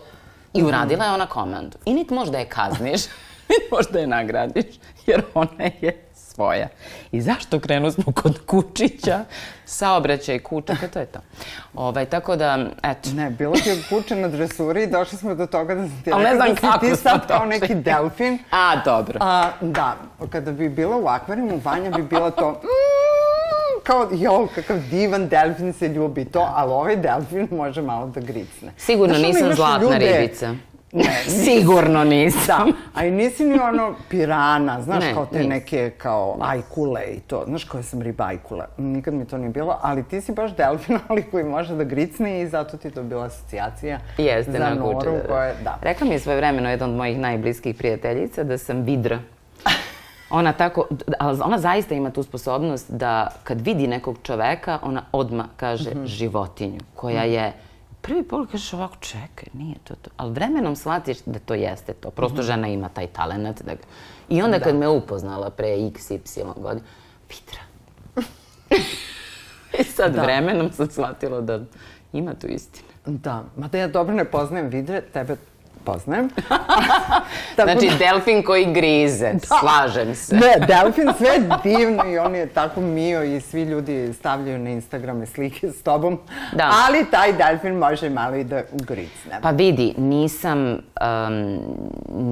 I uradila je ona komandu. I niti možda je kazniš, niti možda je nagradiš, jer ona je svoja. I zašto krenu smo kod kučića, saobraćaj kučaka, to je to. Ovaj, tako da, eto. Ne, bilo ti je kuće na dresuri i došli smo do toga da ti znam da si ti sad kao neki delfin. A, dobro. A, da, kada bi bila u akvarijumu, Vanja bi bila to... Mm, kao, jo, kakav divan delfin se ljubi to, ali ovaj delfin može malo da gricne. Sigurno Znaš, nisam zlatna ljude- ribica. Ne, Sigurno nisam. Da, a i nisi ni ono pirana, znaš, Ne, kao te nisam. neke kao ajkule i to. Znaš koja sam riba ajkula, nikad mi to nije bilo, ali ti si baš delfin, ali koji može da gricne i zato ti to bila asocijacija Jeste, za na Noru da, koja je, da. Rekla mi je svoje vremeno jedna od mojih najbliskih prijateljica da sam vidra. Ona tako, ona zaista ima tu sposobnost da kad vidi nekog čoveka, ona odma kaže Mhm. životinju, koja je prvi pogled kažeš ovako, čekaj, nije to to. Ali vremenom shvatiš da to jeste to. Prosto Mhm. žena ima taj talent. Da ga... I onda kad me upoznala pre x, y godina, Vidra. I sad Da. vremenom sam shvatila da ima tu istine. Da, mada ja dobro ne poznajem vidre, tebe poznajem. Tako Znači, da- delfin koji grize, slažem se. Ne, delfin sve je divno i on je tako mio i svi ljudi stavljaju na Instagrame slike s tobom. Da. Ali taj delfin može malo i da gricne. Pa vidi, nisam, um,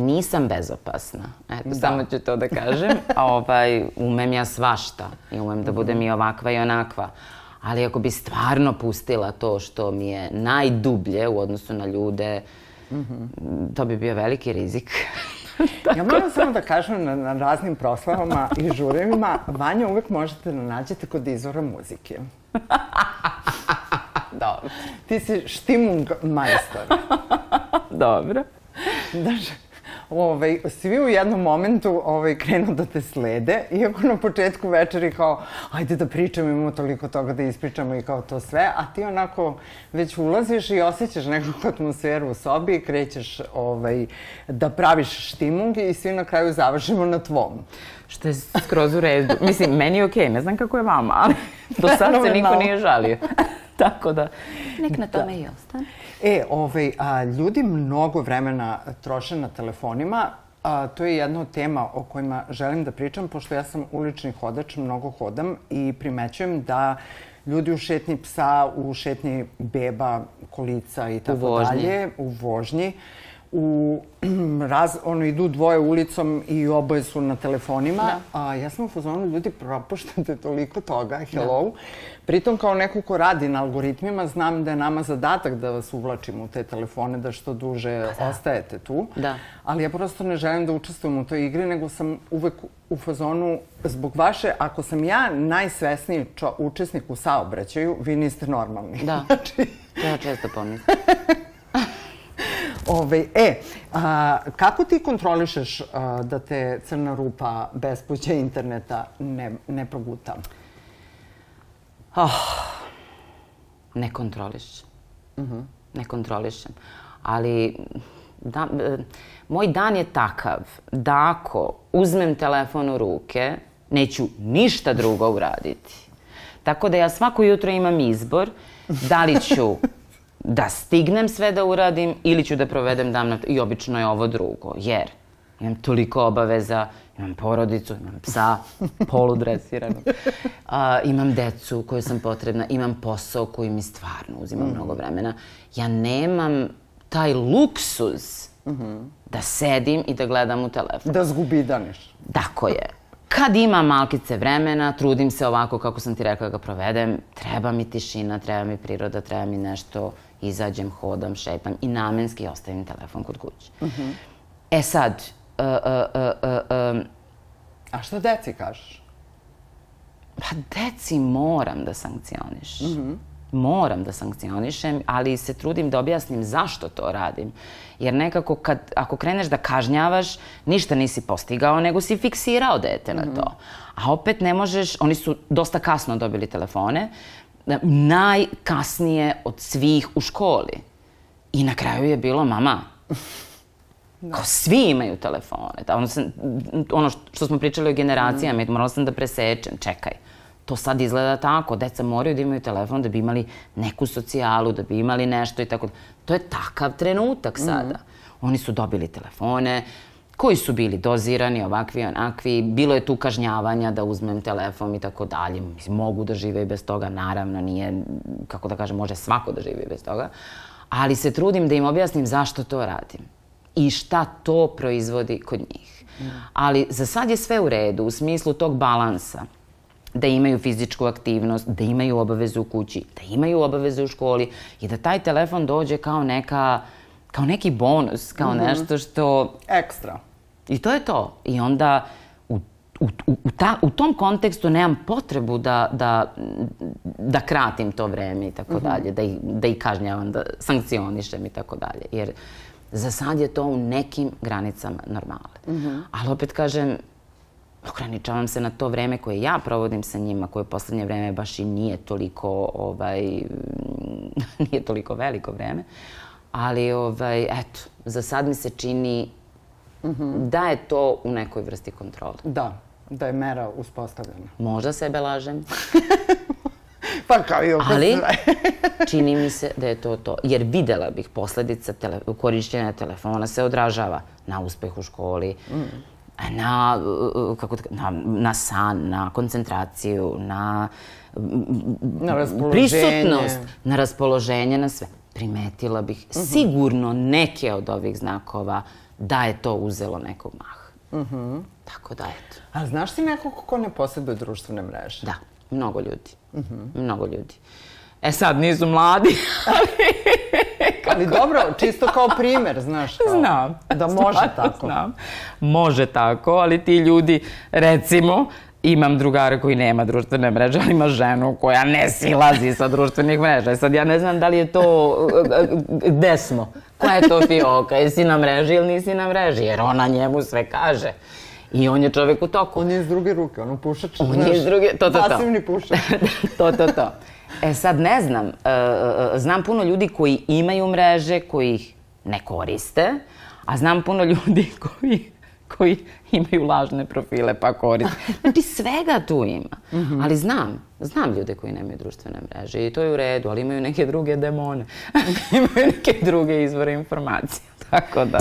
nisam bezopasna. Eto, samo ću to da kažem. Ovaj, umem ja svašta i umem da budem i ovakva i onakva. Ali ako bi stvarno pustila to što mi je najdublje u odnosu na ljude, to bi bio veliki rizik. Ja moram samo da kažem na, na raznim proslavama i žurevima, Vanja uvek možete da nađete kod izvora muzike. Dobro. Ti si štimung majstor. Dobro. Znaš, ovaj, svi u jednom momentu ovaj, krenu da te slede, iako na početku večeri kao, ajde da pričamo, imamo toliko toga da ispričamo i kao to sve, a ti onako već ulaziš i osjećaš nekakvu atmosferu u sobi i krećeš ovaj, da praviš štimung i svi na kraju završimo na tvom. Što je skroz u redu. Mislim, meni je okej, ne znam kako je vama, ali do sad se niko nije žalio. Tako da, nek na tome i ostane. E, ovaj, a, ljudi mnogo vremena troše na telefonima. A, to je jedna od tema o kojima želim da pričam, pošto ja sam ulični hodač, mnogo hodam i primećujem da ljudi u šetnji psa, u šetnji beba, kolica i tako vožnji. dalje, u vožnji, u raz, ono, idu dvoje ulicom i oboje su na telefonima. Da. A, ja sam u fazonu, ljudi, propuštate toliko toga, hello. Pritom, kao neko ko radi na algoritmima, znam da je nama zadatak da vas uvlačimo u te telefone, da što duže ostajete tu. Da. Ali ja prosto ne želim da učestvujem u toj igri, nego sam uvek u fazonu, zbog vaše, ako sam ja najsvesniji čo, učesnik u saobraćaju, vi niste normalni. Da. Znači, ja često pomislim. Ovaj, e, a, kako ti kontrolišeš a, da te crna rupa bespuća interneta ne, ne proguta? Ne kontrolišem. Ne kontrolišem. Ali da, e, moj dan je takav da ako uzmem telefon u ruke, neću ništa drugo uraditi. Tako da ja svako jutro imam izbor da li ću da stignem sve da uradim ili ću da provedem dan na... I obično je ovo drugo, jer imam toliko obaveza, imam porodicu, imam psa, poludresiranog, a, imam decu koju sam potrebna, imam posao koji mi stvarno uzima mnogo vremena. Ja nemam taj luksuz da sedim i da gledam u telefon. Da zgubidaniš. Tako je. Kad imam malkice vremena, trudim se ovako kako sam ti rekla da ga provedem, treba mi tišina, treba mi priroda, treba mi nešto, izađem, hodam, šetam i namenski ostavim telefon kod kuće. E sad, uh, uh, uh, uh, um, A što deci kažeš? Pa deci moram da sankcionišem. Moram da sankcionišem, ali se trudim da objasnim zašto to radim. Jer nekako kad, ako kreneš da kažnjavaš, ništa nisi postigao, nego si fiksirao dete na to. A opet ne možeš, oni su dosta kasno dobili telefone, najkasnije od svih u školi. I na kraju je bilo, mama, Kao svi imaju telefone. Da, ono, sam, ono što smo pričali o generacijama, mm. morala sam da presečem. Čekaj, to sad izgleda tako. Deca moraju da imaju telefon da bi imali neku socijalu, da bi imali nešto i tako. To je takav trenutak sada. Mm. Oni su dobili telefone, koji su bili dozirani, ovakvi, onakvi. Bilo je tu kažnjavanja da uzmem telefon i tako dalje. Mislim, mogu da žive i bez toga, naravno, nije, kako da kažem, može svako da živi bez toga. Ali se trudim da im objasnim zašto to radim i šta to proizvodi kod njih. Ali za sad je sve u redu u smislu tog balansa da imaju fizičku aktivnost, da imaju obavezu u kući, da imaju obavezu u školi i da taj telefon dođe kao neka kao neki bonus, kao mm -hmm. nešto što... Ekstra. I to je to. I onda u, u, u, ta, u tom kontekstu nemam potrebu da, da, da kratim to vreme i tako -hmm. dalje, da ih, da ih kažnjavam, da sankcionišem i tako dalje. Jer za sad je to u nekim granicama normale. Mm -hmm. Ali opet kažem, ograničavam se na to vreme koje ja provodim sa njima, koje u poslednje vreme baš i nije toliko, ovaj, nije toliko veliko vreme. Ali, ovaj, eto, za sad mi se čini mm -hmm. da je to u nekoj vrsti kontrole. Da, da je mera uspostavljena. Možda sebe lažem. pa kao i oko Ali, čini mi se da je to to. Jer videla bih posledica tele, korišćenja telefona se odražava na uspeh u školi, mm. na, kako, na, na san, na koncentraciju, na, na prisutnost, na raspoloženje, na sve. Primetila bih mm -hmm. sigurno neke od ovih znakova da je to uzelo nekog maha. -hmm. Tako da, eto. A znaš ti nekog ko ne posjeduje društvene mreže? Da, mnogo ljudi. -hmm. Mnogo ljudi. E sad, nisu mladi, ali... ali dobro, čisto kao primer, znaš. Kao, znam. Da može tako. Znam. Može tako, ali ti ljudi, recimo, imam drugara koji nema društvene mreže, ali ima ženu koja ne silazi sa društvenih mreža. Sad ja ne znam da li je to, gde smo? Koja je to fioka? Jesi na mreži ili nisi na mreži? Jer ona njemu sve kaže. I on je čovek u toku. On je iz druge ruke, on pušač. On je iz druge, to, to, to. Pasivni pušač. to, to, to. E sad ne znam, uh, znam puno ljudi koji imaju mreže, koji ih ne koriste, a znam puno ljudi koji koji imaju lažne profile pa koriste. Znači svega tu ima. Mm -hmm. Ali znam, znam ljude koji nemaju društvene mreže i to je u redu, ali imaju neke druge demone. imaju neke druge izvore informacije. Tako da...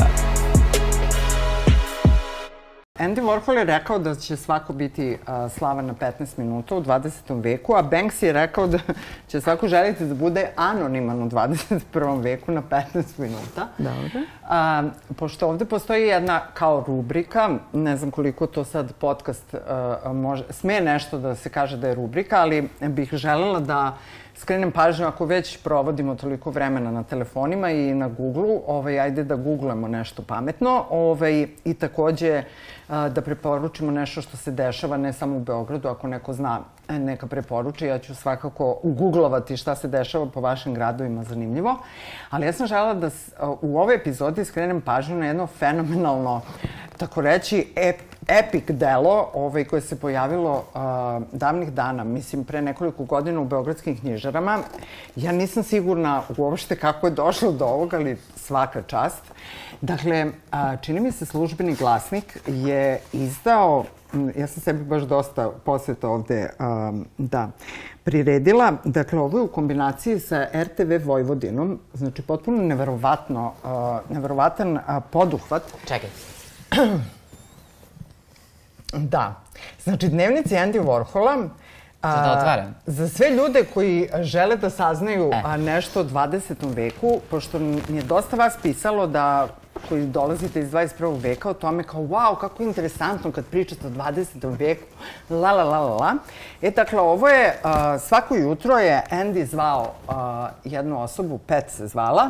Andy Warhol je rekao da će svako biti uh, slavan na 15 minuta u 20. veku, a Banks je rekao da će svako želiti da bude anoniman u 21. veku na 15 minuta. Dobro. Uh, pošto ovde postoji jedna kao rubrika, ne znam koliko to sad podcast uh, može, sme nešto da se kaže da je rubrika, ali bih želela da skrenem pažnju ako već provodimo toliko vremena na telefonima i na Google-u, ovaj, ajde da googlamo nešto pametno ovaj, i takođe da preporučimo nešto što se dešava ne samo u Beogradu, ako neko zna e, neka preporuči, ja ću svakako uguglovati šta se dešava po vašim gradovima, zanimljivo. Ali ja sam žela da u ovoj epizodi skrenem pažnju na jedno fenomenalno, tako reći, ep, epic delo ovaj, koje se pojavilo uh, davnih dana, mislim pre nekoliko godina u Beogradskim knjižarama. Ja nisam sigurna uopšte kako je došlo do ovoga, ali svaka čast. Dakle, a, čini mi se službeni glasnik je izdao, ja sam sebi baš dosta poseta ovde, a, da, priredila. Dakle, ovo je u kombinaciji sa RTV Vojvodinom, znači potpuno neverovatno, a, neverovatan a, poduhvat. Čekaj. Da. Znači, dnevnici Andy Warhola, A, da otvaram? Za sve ljude koji žele da saznaju e. nešto o 20. veku, pošto mi je dosta vas pisalo da koji dolazite iz 21. veka o tome kao wow, kako je interesantno kad pričate o 20. veku, la la la la la. E, dakle, ovo je, uh, svako jutro je Andy zvao uh, jednu osobu, Pet se zvala,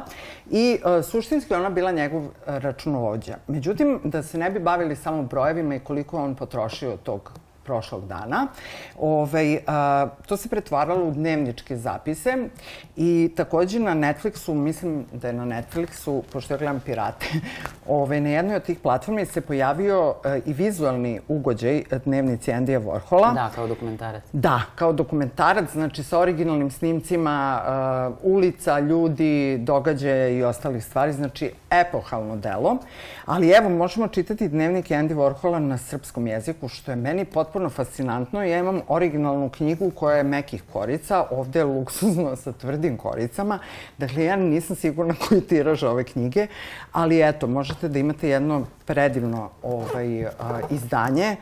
i uh, suštinski ona bila njegov računovođa. Međutim, da se ne bi bavili samo brojevima i koliko on potrošio tog prošlog dana. Ovaj, a, to se pretvaralo u dnevničke zapise i takođe na Netflixu, mislim da je na Netflixu, pošto ja gledam pirate, ovaj, na jednoj od tih platformi se pojavio a, i vizualni ugođaj dnevnici Andija Warhola. Da, kao dokumentarac. Da, kao dokumentarac, znači sa originalnim snimcima a, ulica, ljudi, događaja i ostalih stvari. Znači, epohalno delo, ali evo, možemo čitati dnevnik Andy Warhola na srpskom jeziku, što je meni potpuno fascinantno. Ja imam originalnu knjigu koja je mekih korica, ovde je luksuzno sa tvrdim koricama. Dakle, ja nisam sigurna koji tiraž ove knjige, ali eto, možete da imate jedno predivno ovaj, a, izdanje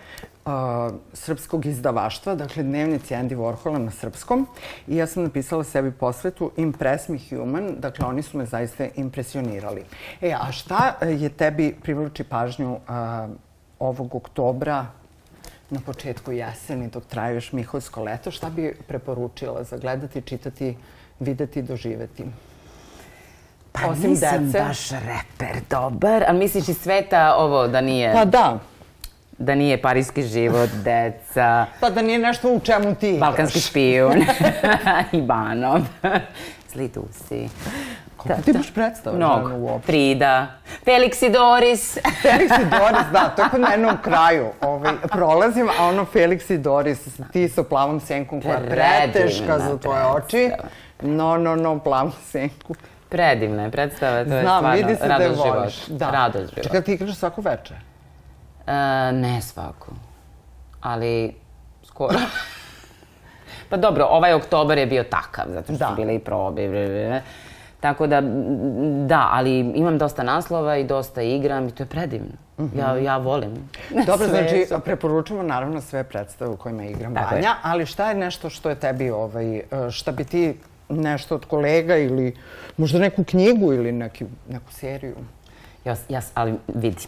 a, srpskog izdavaštva, dakle dnevnici Andy Warhola na srpskom i ja sam napisala sebi posvetu Impress Me Human, dakle oni su me zaista impresionirali. E, a šta je tebi privlači pažnju a, ovog oktobra na početku jeseni dok traje još Miholjsko leto, šta bi preporučila za gledati, čitati, videti, doživeti? Pa Osim nisam dece. baš reper dobar, ali misliš i sveta ovo da nije, Pa da, da nije parijski život, deca, pa da nije nešto u čemu ti igraš. balkanski špijun, Ivanov, zli dusi. Kako ti baš predstava Mnogo. žena uopšte? Frida, Felix i Doris. Felix i Doris, da, to je kod mene u kraju. Ovaj, prolazim, a ono Felix i Doris, ti sa plavom senkom koja je preteška za tvoje oči. No, no, no, plavu senku. Predivna je predstava, to je Znam, stvarno da je radost voliš. života. Da. Radost života. Čekaj, ti igraš svako veče? E, ne svako, ali skoro. pa dobro, ovaj oktobar je bio takav, zato što Da. su bile i probe. Tako da, da, ali imam dosta naslova i dosta igram i to je predivno. Ja, ja volim. Dobro, Sve znači, su- preporučujemo naravno sve predstave u kojima igram Tako je. Vanja, ali šta je nešto što je tebi, ovaj, e, šta bi ti nešto od kolega ili možda neku knjigu ili neki, neku seriju? Ja, ja, ali vidi.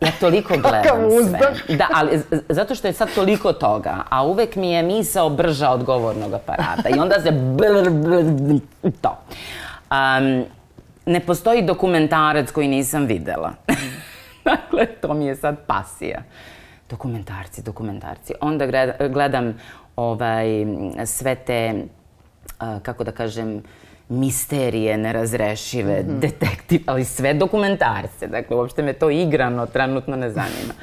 Ja toliko gledam sve. Da, ali zato što je sad toliko toga, a uvek mi je misao brža od govornog aparata i onda se brr, brr, to. Um, ne postoji dokumentarac koji nisam videla. dakle, to mi je sad pasija. Dokumentarci, dokumentarci. Onda gleda- gledam ovaj, sve te, a, kako da kažem, misterije nerazrešive, detektiv, ali sve dokumentarce. Dakle, uopšte me to igrano trenutno ne zanima.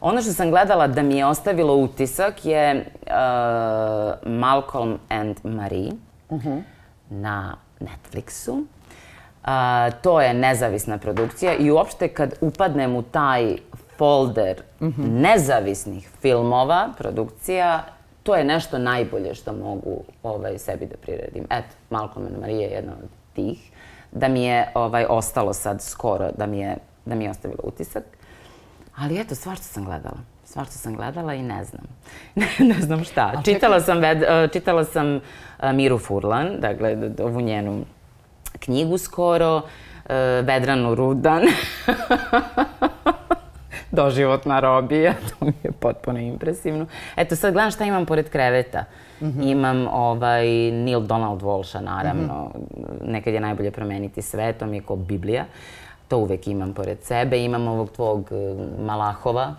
Ono što sam gledala da mi je ostavilo utisak je uh, Malcolm and Marie na Netflixu. A, to je nezavisna produkcija i uopšte kad upadnem u taj folder nezavisnih filmova, produkcija, to je nešto najbolje što mogu ovaj, sebi da priredim. Eto, Malcolm Marie je jedna od tih. Da mi je ovaj, ostalo sad skoro, da mi je, da mi je ostavilo utisak. Ali eto, svašta sam gledala. Svašta sam gledala i ne znam. ne znam šta. Čitala sam, ved, e, čitala sam e, Miru Furlan, dakle, ovu njenu knjigu skoro, e, Vedranu Rudan. Doživotna robija, to mi je potpuno impresivno. Eto, sad gledam šta imam pored kreveta. Imam ovaj Neil Donald Walsha, naravno. Nekad je najbolje promeniti sve, to mi je kao Biblija. To uvek imam pored sebe. Imam ovog tvog e, Malahova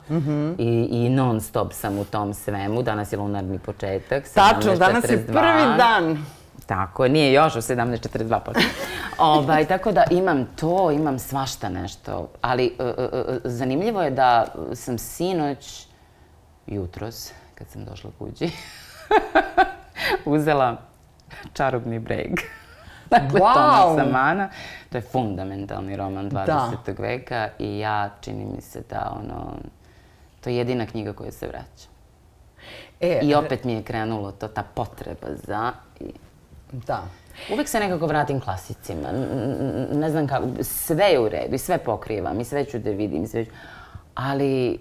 i, i non stop sam u tom svemu. Danas je lunarni početak. Tačno, danas je 17.42. prvi dan. Tako je, nije još u 17.42 počeo. tako da imam to, imam svašta nešto. Ali e, e, e, zanimljivo je da sam sinoć, jutros, kad sam došla kući, uzela čarobni breg. dakle, Wow! Tomasa Mana. To je fundamentalni roman 20. Da. veka i ja, čini mi se da ono, to je jedina knjiga koja se vraća. E, I opet mi je krenulo to, ta potreba za... I Da. Uvek se nekako vratim klasicima. Ne znam kako, sve je u redu i sve pokrivam i sve ću da vidim. Sve ću... Ali,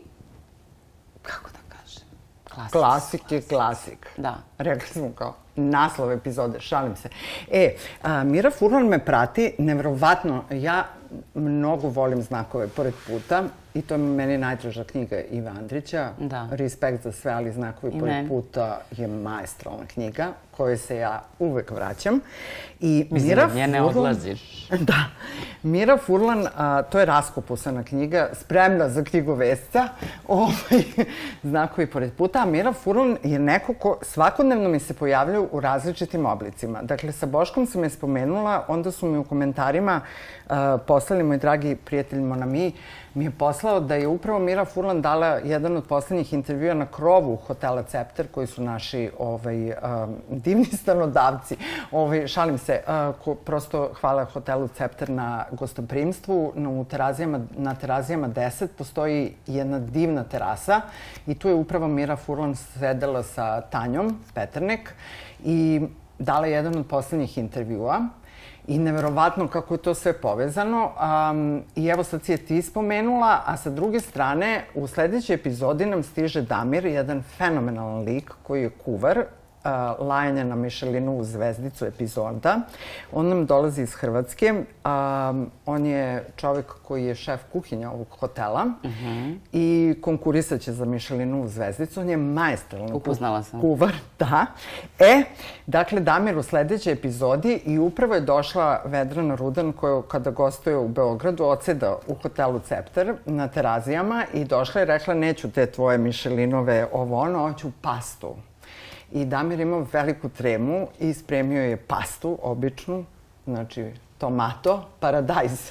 kako da kažem, klasik. Klasik je klasik. Da. Rekli smo kao naslov epizode, šalim se. E, a, Mira Furlan me prati, nevrovatno, ja mnogo volim znakove pored puta i to je meni najdraža knjiga Iva Andrića. Da. Respekt za sve, ali znakovi I pored meni. puta je maestralna knjiga kojoj se ja uvek vraćam. I Mislim, Mira od nje ne Furlan- odlaziš. Da. Mira Furlan, a, to je raskopusana knjiga, spremna za knjigovesca, ovaj, znakovi pored puta, a Mira Furlan je neko ko svakodnevno mi se pojavljaju u različitim oblicima. Dakle, sa Boškom sam je spomenula, onda su mi u komentarima a, poslali moj dragi prijatelj Monami, mi je poslao da je upravo Mira Furlan dala jedan od poslednjih intervjua na krovu hotela Cepter, koji su naši ovaj, a, divni stanodavci. Ovaj, šalim se, uh, ko, prosto hvala hotelu Cepter na gostoprimstvu. Na, terazijama, na terazijama 10 postoji jedna divna terasa i tu je upravo Mira Furlan sedela sa Tanjom Peternek i dala jedan od poslednjih intervjua I neverovatno kako je to sve povezano. Um, I evo sad si je ti spomenula, a sa druge strane, u sledećoj epizodi nam stiže Damir, jedan fenomenalan lik koji je kuvar, lajanja na Mišelinu zvezdicu epizoda. On nam dolazi iz Hrvatske. Um, on je čovek koji je šef kuhinja ovog hotela uh mhm. -huh. i konkurisaće za Mišelinu zvezdicu. On je majestralan Upoznala sam. kuvar. Da. E, dakle, Damir u sledećoj epizodi i upravo je došla Vedrana Rudan koja kada gostuje u Beogradu odseda u hotelu Cepter na terazijama i došla i rekla neću te tvoje Mišelinove ovo ono, hoću pastu I Damir imao veliku tremu i spremio je pastu, običnu, znači tomato, paradajz,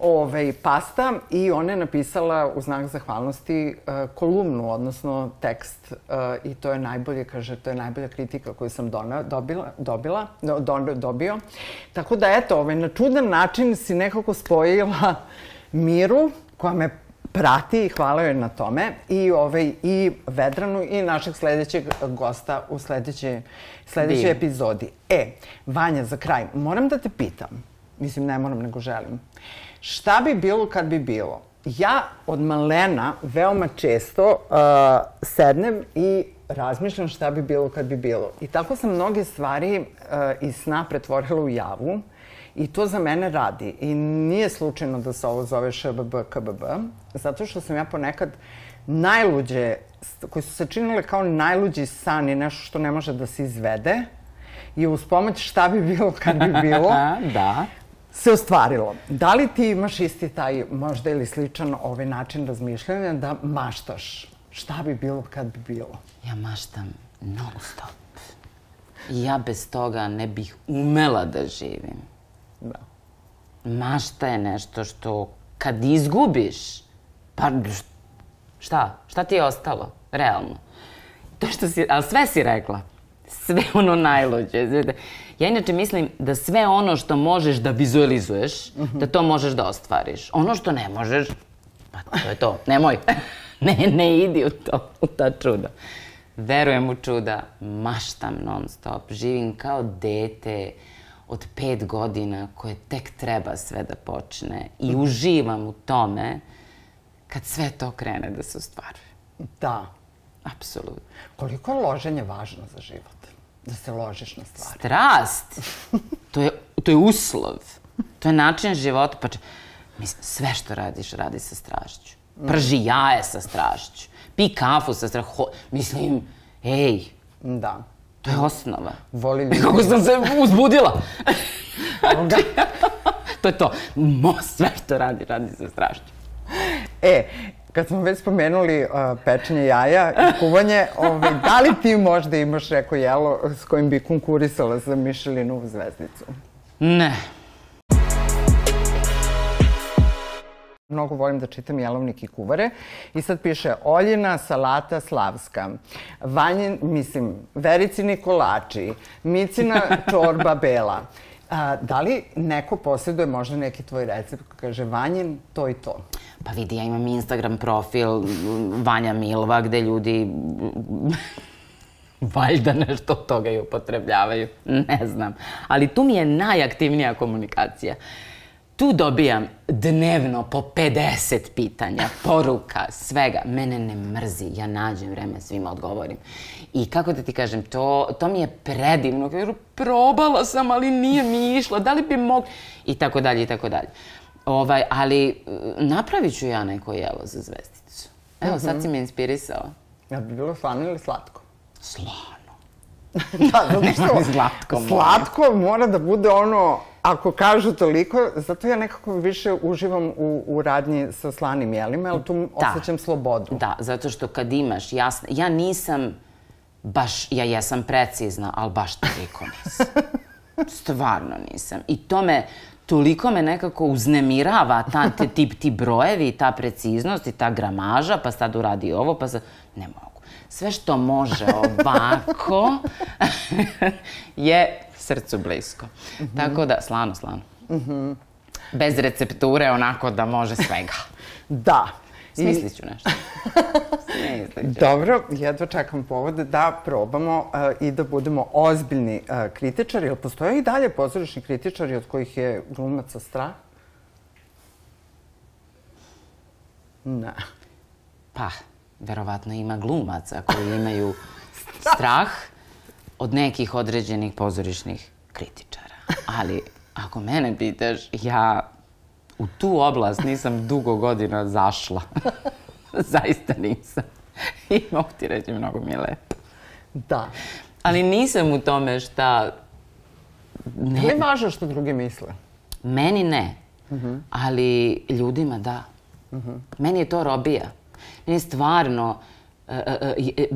ove, pasta i ona je napisala u znak zahvalnosti uh, kolumnu, odnosno tekst uh, i to je najbolje, kaže, to je najbolja kritika koju sam dona, dobila, dobila, do, do, dobio. Tako da, eto, ovaj, na čudan način si nekako spojila Miru, koja me prati i hvala joj na tome i ovaj i Vedranu i našeg sledećeg gosta u sledećoj Dim. epizodi. E, Vanja za kraj, moram da te pitam. Mislim ne moram nego želim. Šta bi bilo kad bi bilo? Ja od malena veoma često uh, sednem i razmišljam šta bi bilo kad bi bilo. I tako sam mnoge stvari uh, iz sna pretvorila u javu. I to za mene radi. I nije slučajno da se ovo zove ŠBB, KBB, zato što sam ja ponekad najluđe, koji su se činile kao najluđi san i nešto što ne može da se izvede, i uz pomoć šta bi bilo kad bi bilo, da. se ostvarilo. Da li ti imaš isti taj možda ili sličan ovaj način razmišljanja da maštaš? Šta bi bilo kad bi bilo? Ja maštam non stop. I ja bez toga ne bih umela da živim. Da. Mašta je nešto što kad izgubiš, pa šta? Šta ti je ostalo? Realno. To što si, ali sve si rekla. Sve ono najluđe. Ja inače mislim da sve ono što možeš da vizualizuješ, uh -huh. da to možeš da ostvariš. Ono što ne možeš, pa to je to. Nemoj. ne, ne idi u to, u ta čuda. Verujem u čuda, maštam non stop, živim kao dete, od pet godina koje tek treba sve da počne i uživam u tome kad sve to krene da se ostvaruje. Da. Apsolutno. Koliko je loženje važno za život? Da se ložiš na stvari. Strast! To je, to je uslov. To je način života. Pa, mislim, sve što radiš, radi sa strašću. Prži jaje sa strašću. Pi kafu sa strašću. Mislim, ej. Da. To je osnova. Voli ljudi. Kako sam se uzbudila. to je to. Mo, sve što radi, radi sa strašću. E, kad smo već spomenuli uh, pečenje jaja i kuvanje, ovaj, da li ti možda imaš neko jelo s kojim bi konkurisala za Mišelinovu zvezdicu? Ne. Mnogo volim da čitam jelovnik i kuvare. I sad piše Oljina, salata, slavska. Vanjin, mislim, Vericini kolači, Micina čorba bela. A, da li neko posjeduje možda neki tvoj recept koji kaže Vanjin, to i to? Pa vidi, ja imam Instagram profil Vanja Milva gde ljudi valjda nešto od toga i upotrebljavaju. Ne znam. Ali tu mi je najaktivnija komunikacija. Uh, tu dobijam dnevno po 50 pitanja, poruka, svega. Mene ne mrzi, ja nađem vreme svima odgovorim. I kako da ti kažem, to, to mi je predivno. Jer probala sam, ali nije mi išlo, da li bi mog... I tako dalje, i tako dalje. Ovaj, ali e, napravit ću ja neko jelo za zvezdicu. Evo, sad si me inspirisao. Ja bi bilo slano ili slatko? Slano. da, zato što slatko, slatko mora da bude ono Ako kažu toliko, zato ja nekako više uživam u, u radnji sa slanim jelima, ali tu da. osjećam slobodu. Da, zato što kad imaš jasno... Ja nisam baš, ja jesam precizna, ali baš toliko nisam. Stvarno nisam. I to me, toliko me nekako uznemirava ta, te, ti, ti brojevi, ta preciznost i ta gramaža, pa sad uradi ovo, pa sad... Ne mogu. sve što može ovako je srcu blisko. Tako da, slano, slano. Bez recepture, onako da može svega. Da. Smislit ću nešto. Smislit ću. Dobro, jedva čekam povode da probamo uh, i da budemo ozbiljni uh, kritičari. Jel postoje i dalje pozorišni kritičari od kojih je glumaca strah? Ne. Pa, verovatno ima glumaca koji imaju strah od nekih određenih pozorišnih kritičara. Ali, ako mene pitaš, ja u tu oblast nisam dugo godina zašla. Zaista nisam. I mogu ti reći, mnogo mi je lepo. Da. Ali nisam u tome šta... Ne. Li važno što drugi misle? Meni ne, ali ljudima da. Meni je to robija. Meni je stvarno... e,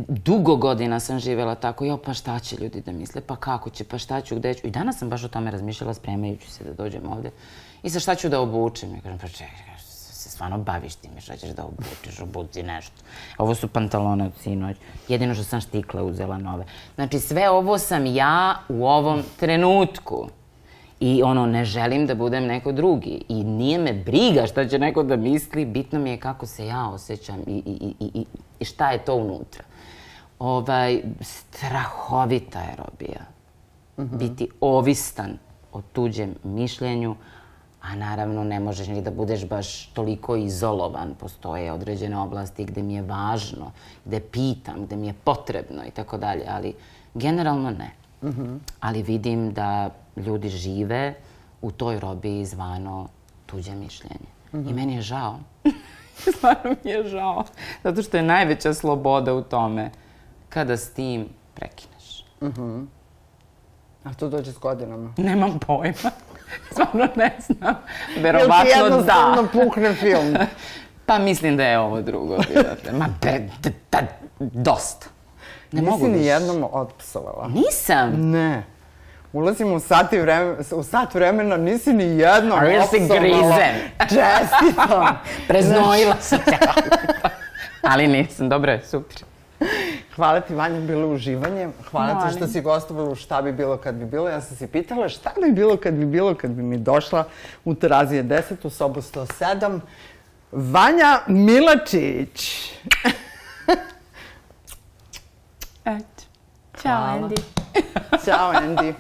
dugo godina sam živjela tako, jo, pa šta će ljudi da misle, pa kako će, pa šta ću, gde ću. I danas sam baš o tome razmišljala spremajući se da dođem ovde. I sa šta ću da obučem? Ja kažem, pa čekaj, se stvarno baviš time, šta ćeš da obučeš, obuci nešto. Ovo su pantalone od sinoć. Jedino što sam štikle uzela nove. Znači, sve ovo sam ja u ovom trenutku. I ono, ne želim da budem neko drugi. I nije me briga šta će neko da misli, bitno mi je kako se ja osjećam i, i, i, i, i šta je to unutra. Ovaj, strahovita je robija. Biti ovistan o tuđem mišljenju, a naravno ne možeš ni da budeš baš toliko izolovan. Postoje određene oblasti gde mi je važno, gde pitam, gde mi je potrebno i tako dalje, ali generalno ne. Ali vidim da ljudi žive u toj robiji zvano tuđe mišljenje. I meni je žao. Stvarno mi je žao. Zato što je najveća sloboda u tome kada s tim prekineš. A to dođe s godinama. Nemam pojma. Stvarno ne znam. Jel ti Verovatno jednostavno da. pukne film? Pa mislim da je ovo drugo. bilo. Ma, bre, d- da, dosta. Ne Nisi mogu ni više. jednom otpsovala. Nisam. Ne. Ulazimo u sat, i vreme, u sat vremena, nisi ni jednom A ja se grizem. Čestitam. Preznojila sam se. Ali nisam. Dobro je, super. Hvala ti, Vanja, bilo uživanje. Hvala ti što Molim. si gostovala u šta bi bilo kad bi bilo. Ja sam si pitala šta bi bilo kad bi bilo kad bi mi došla u Terazije 10 u sobu 107. Vanja Milačić. Eto. Ćao, Hvala. Andy. Ćao, Andy.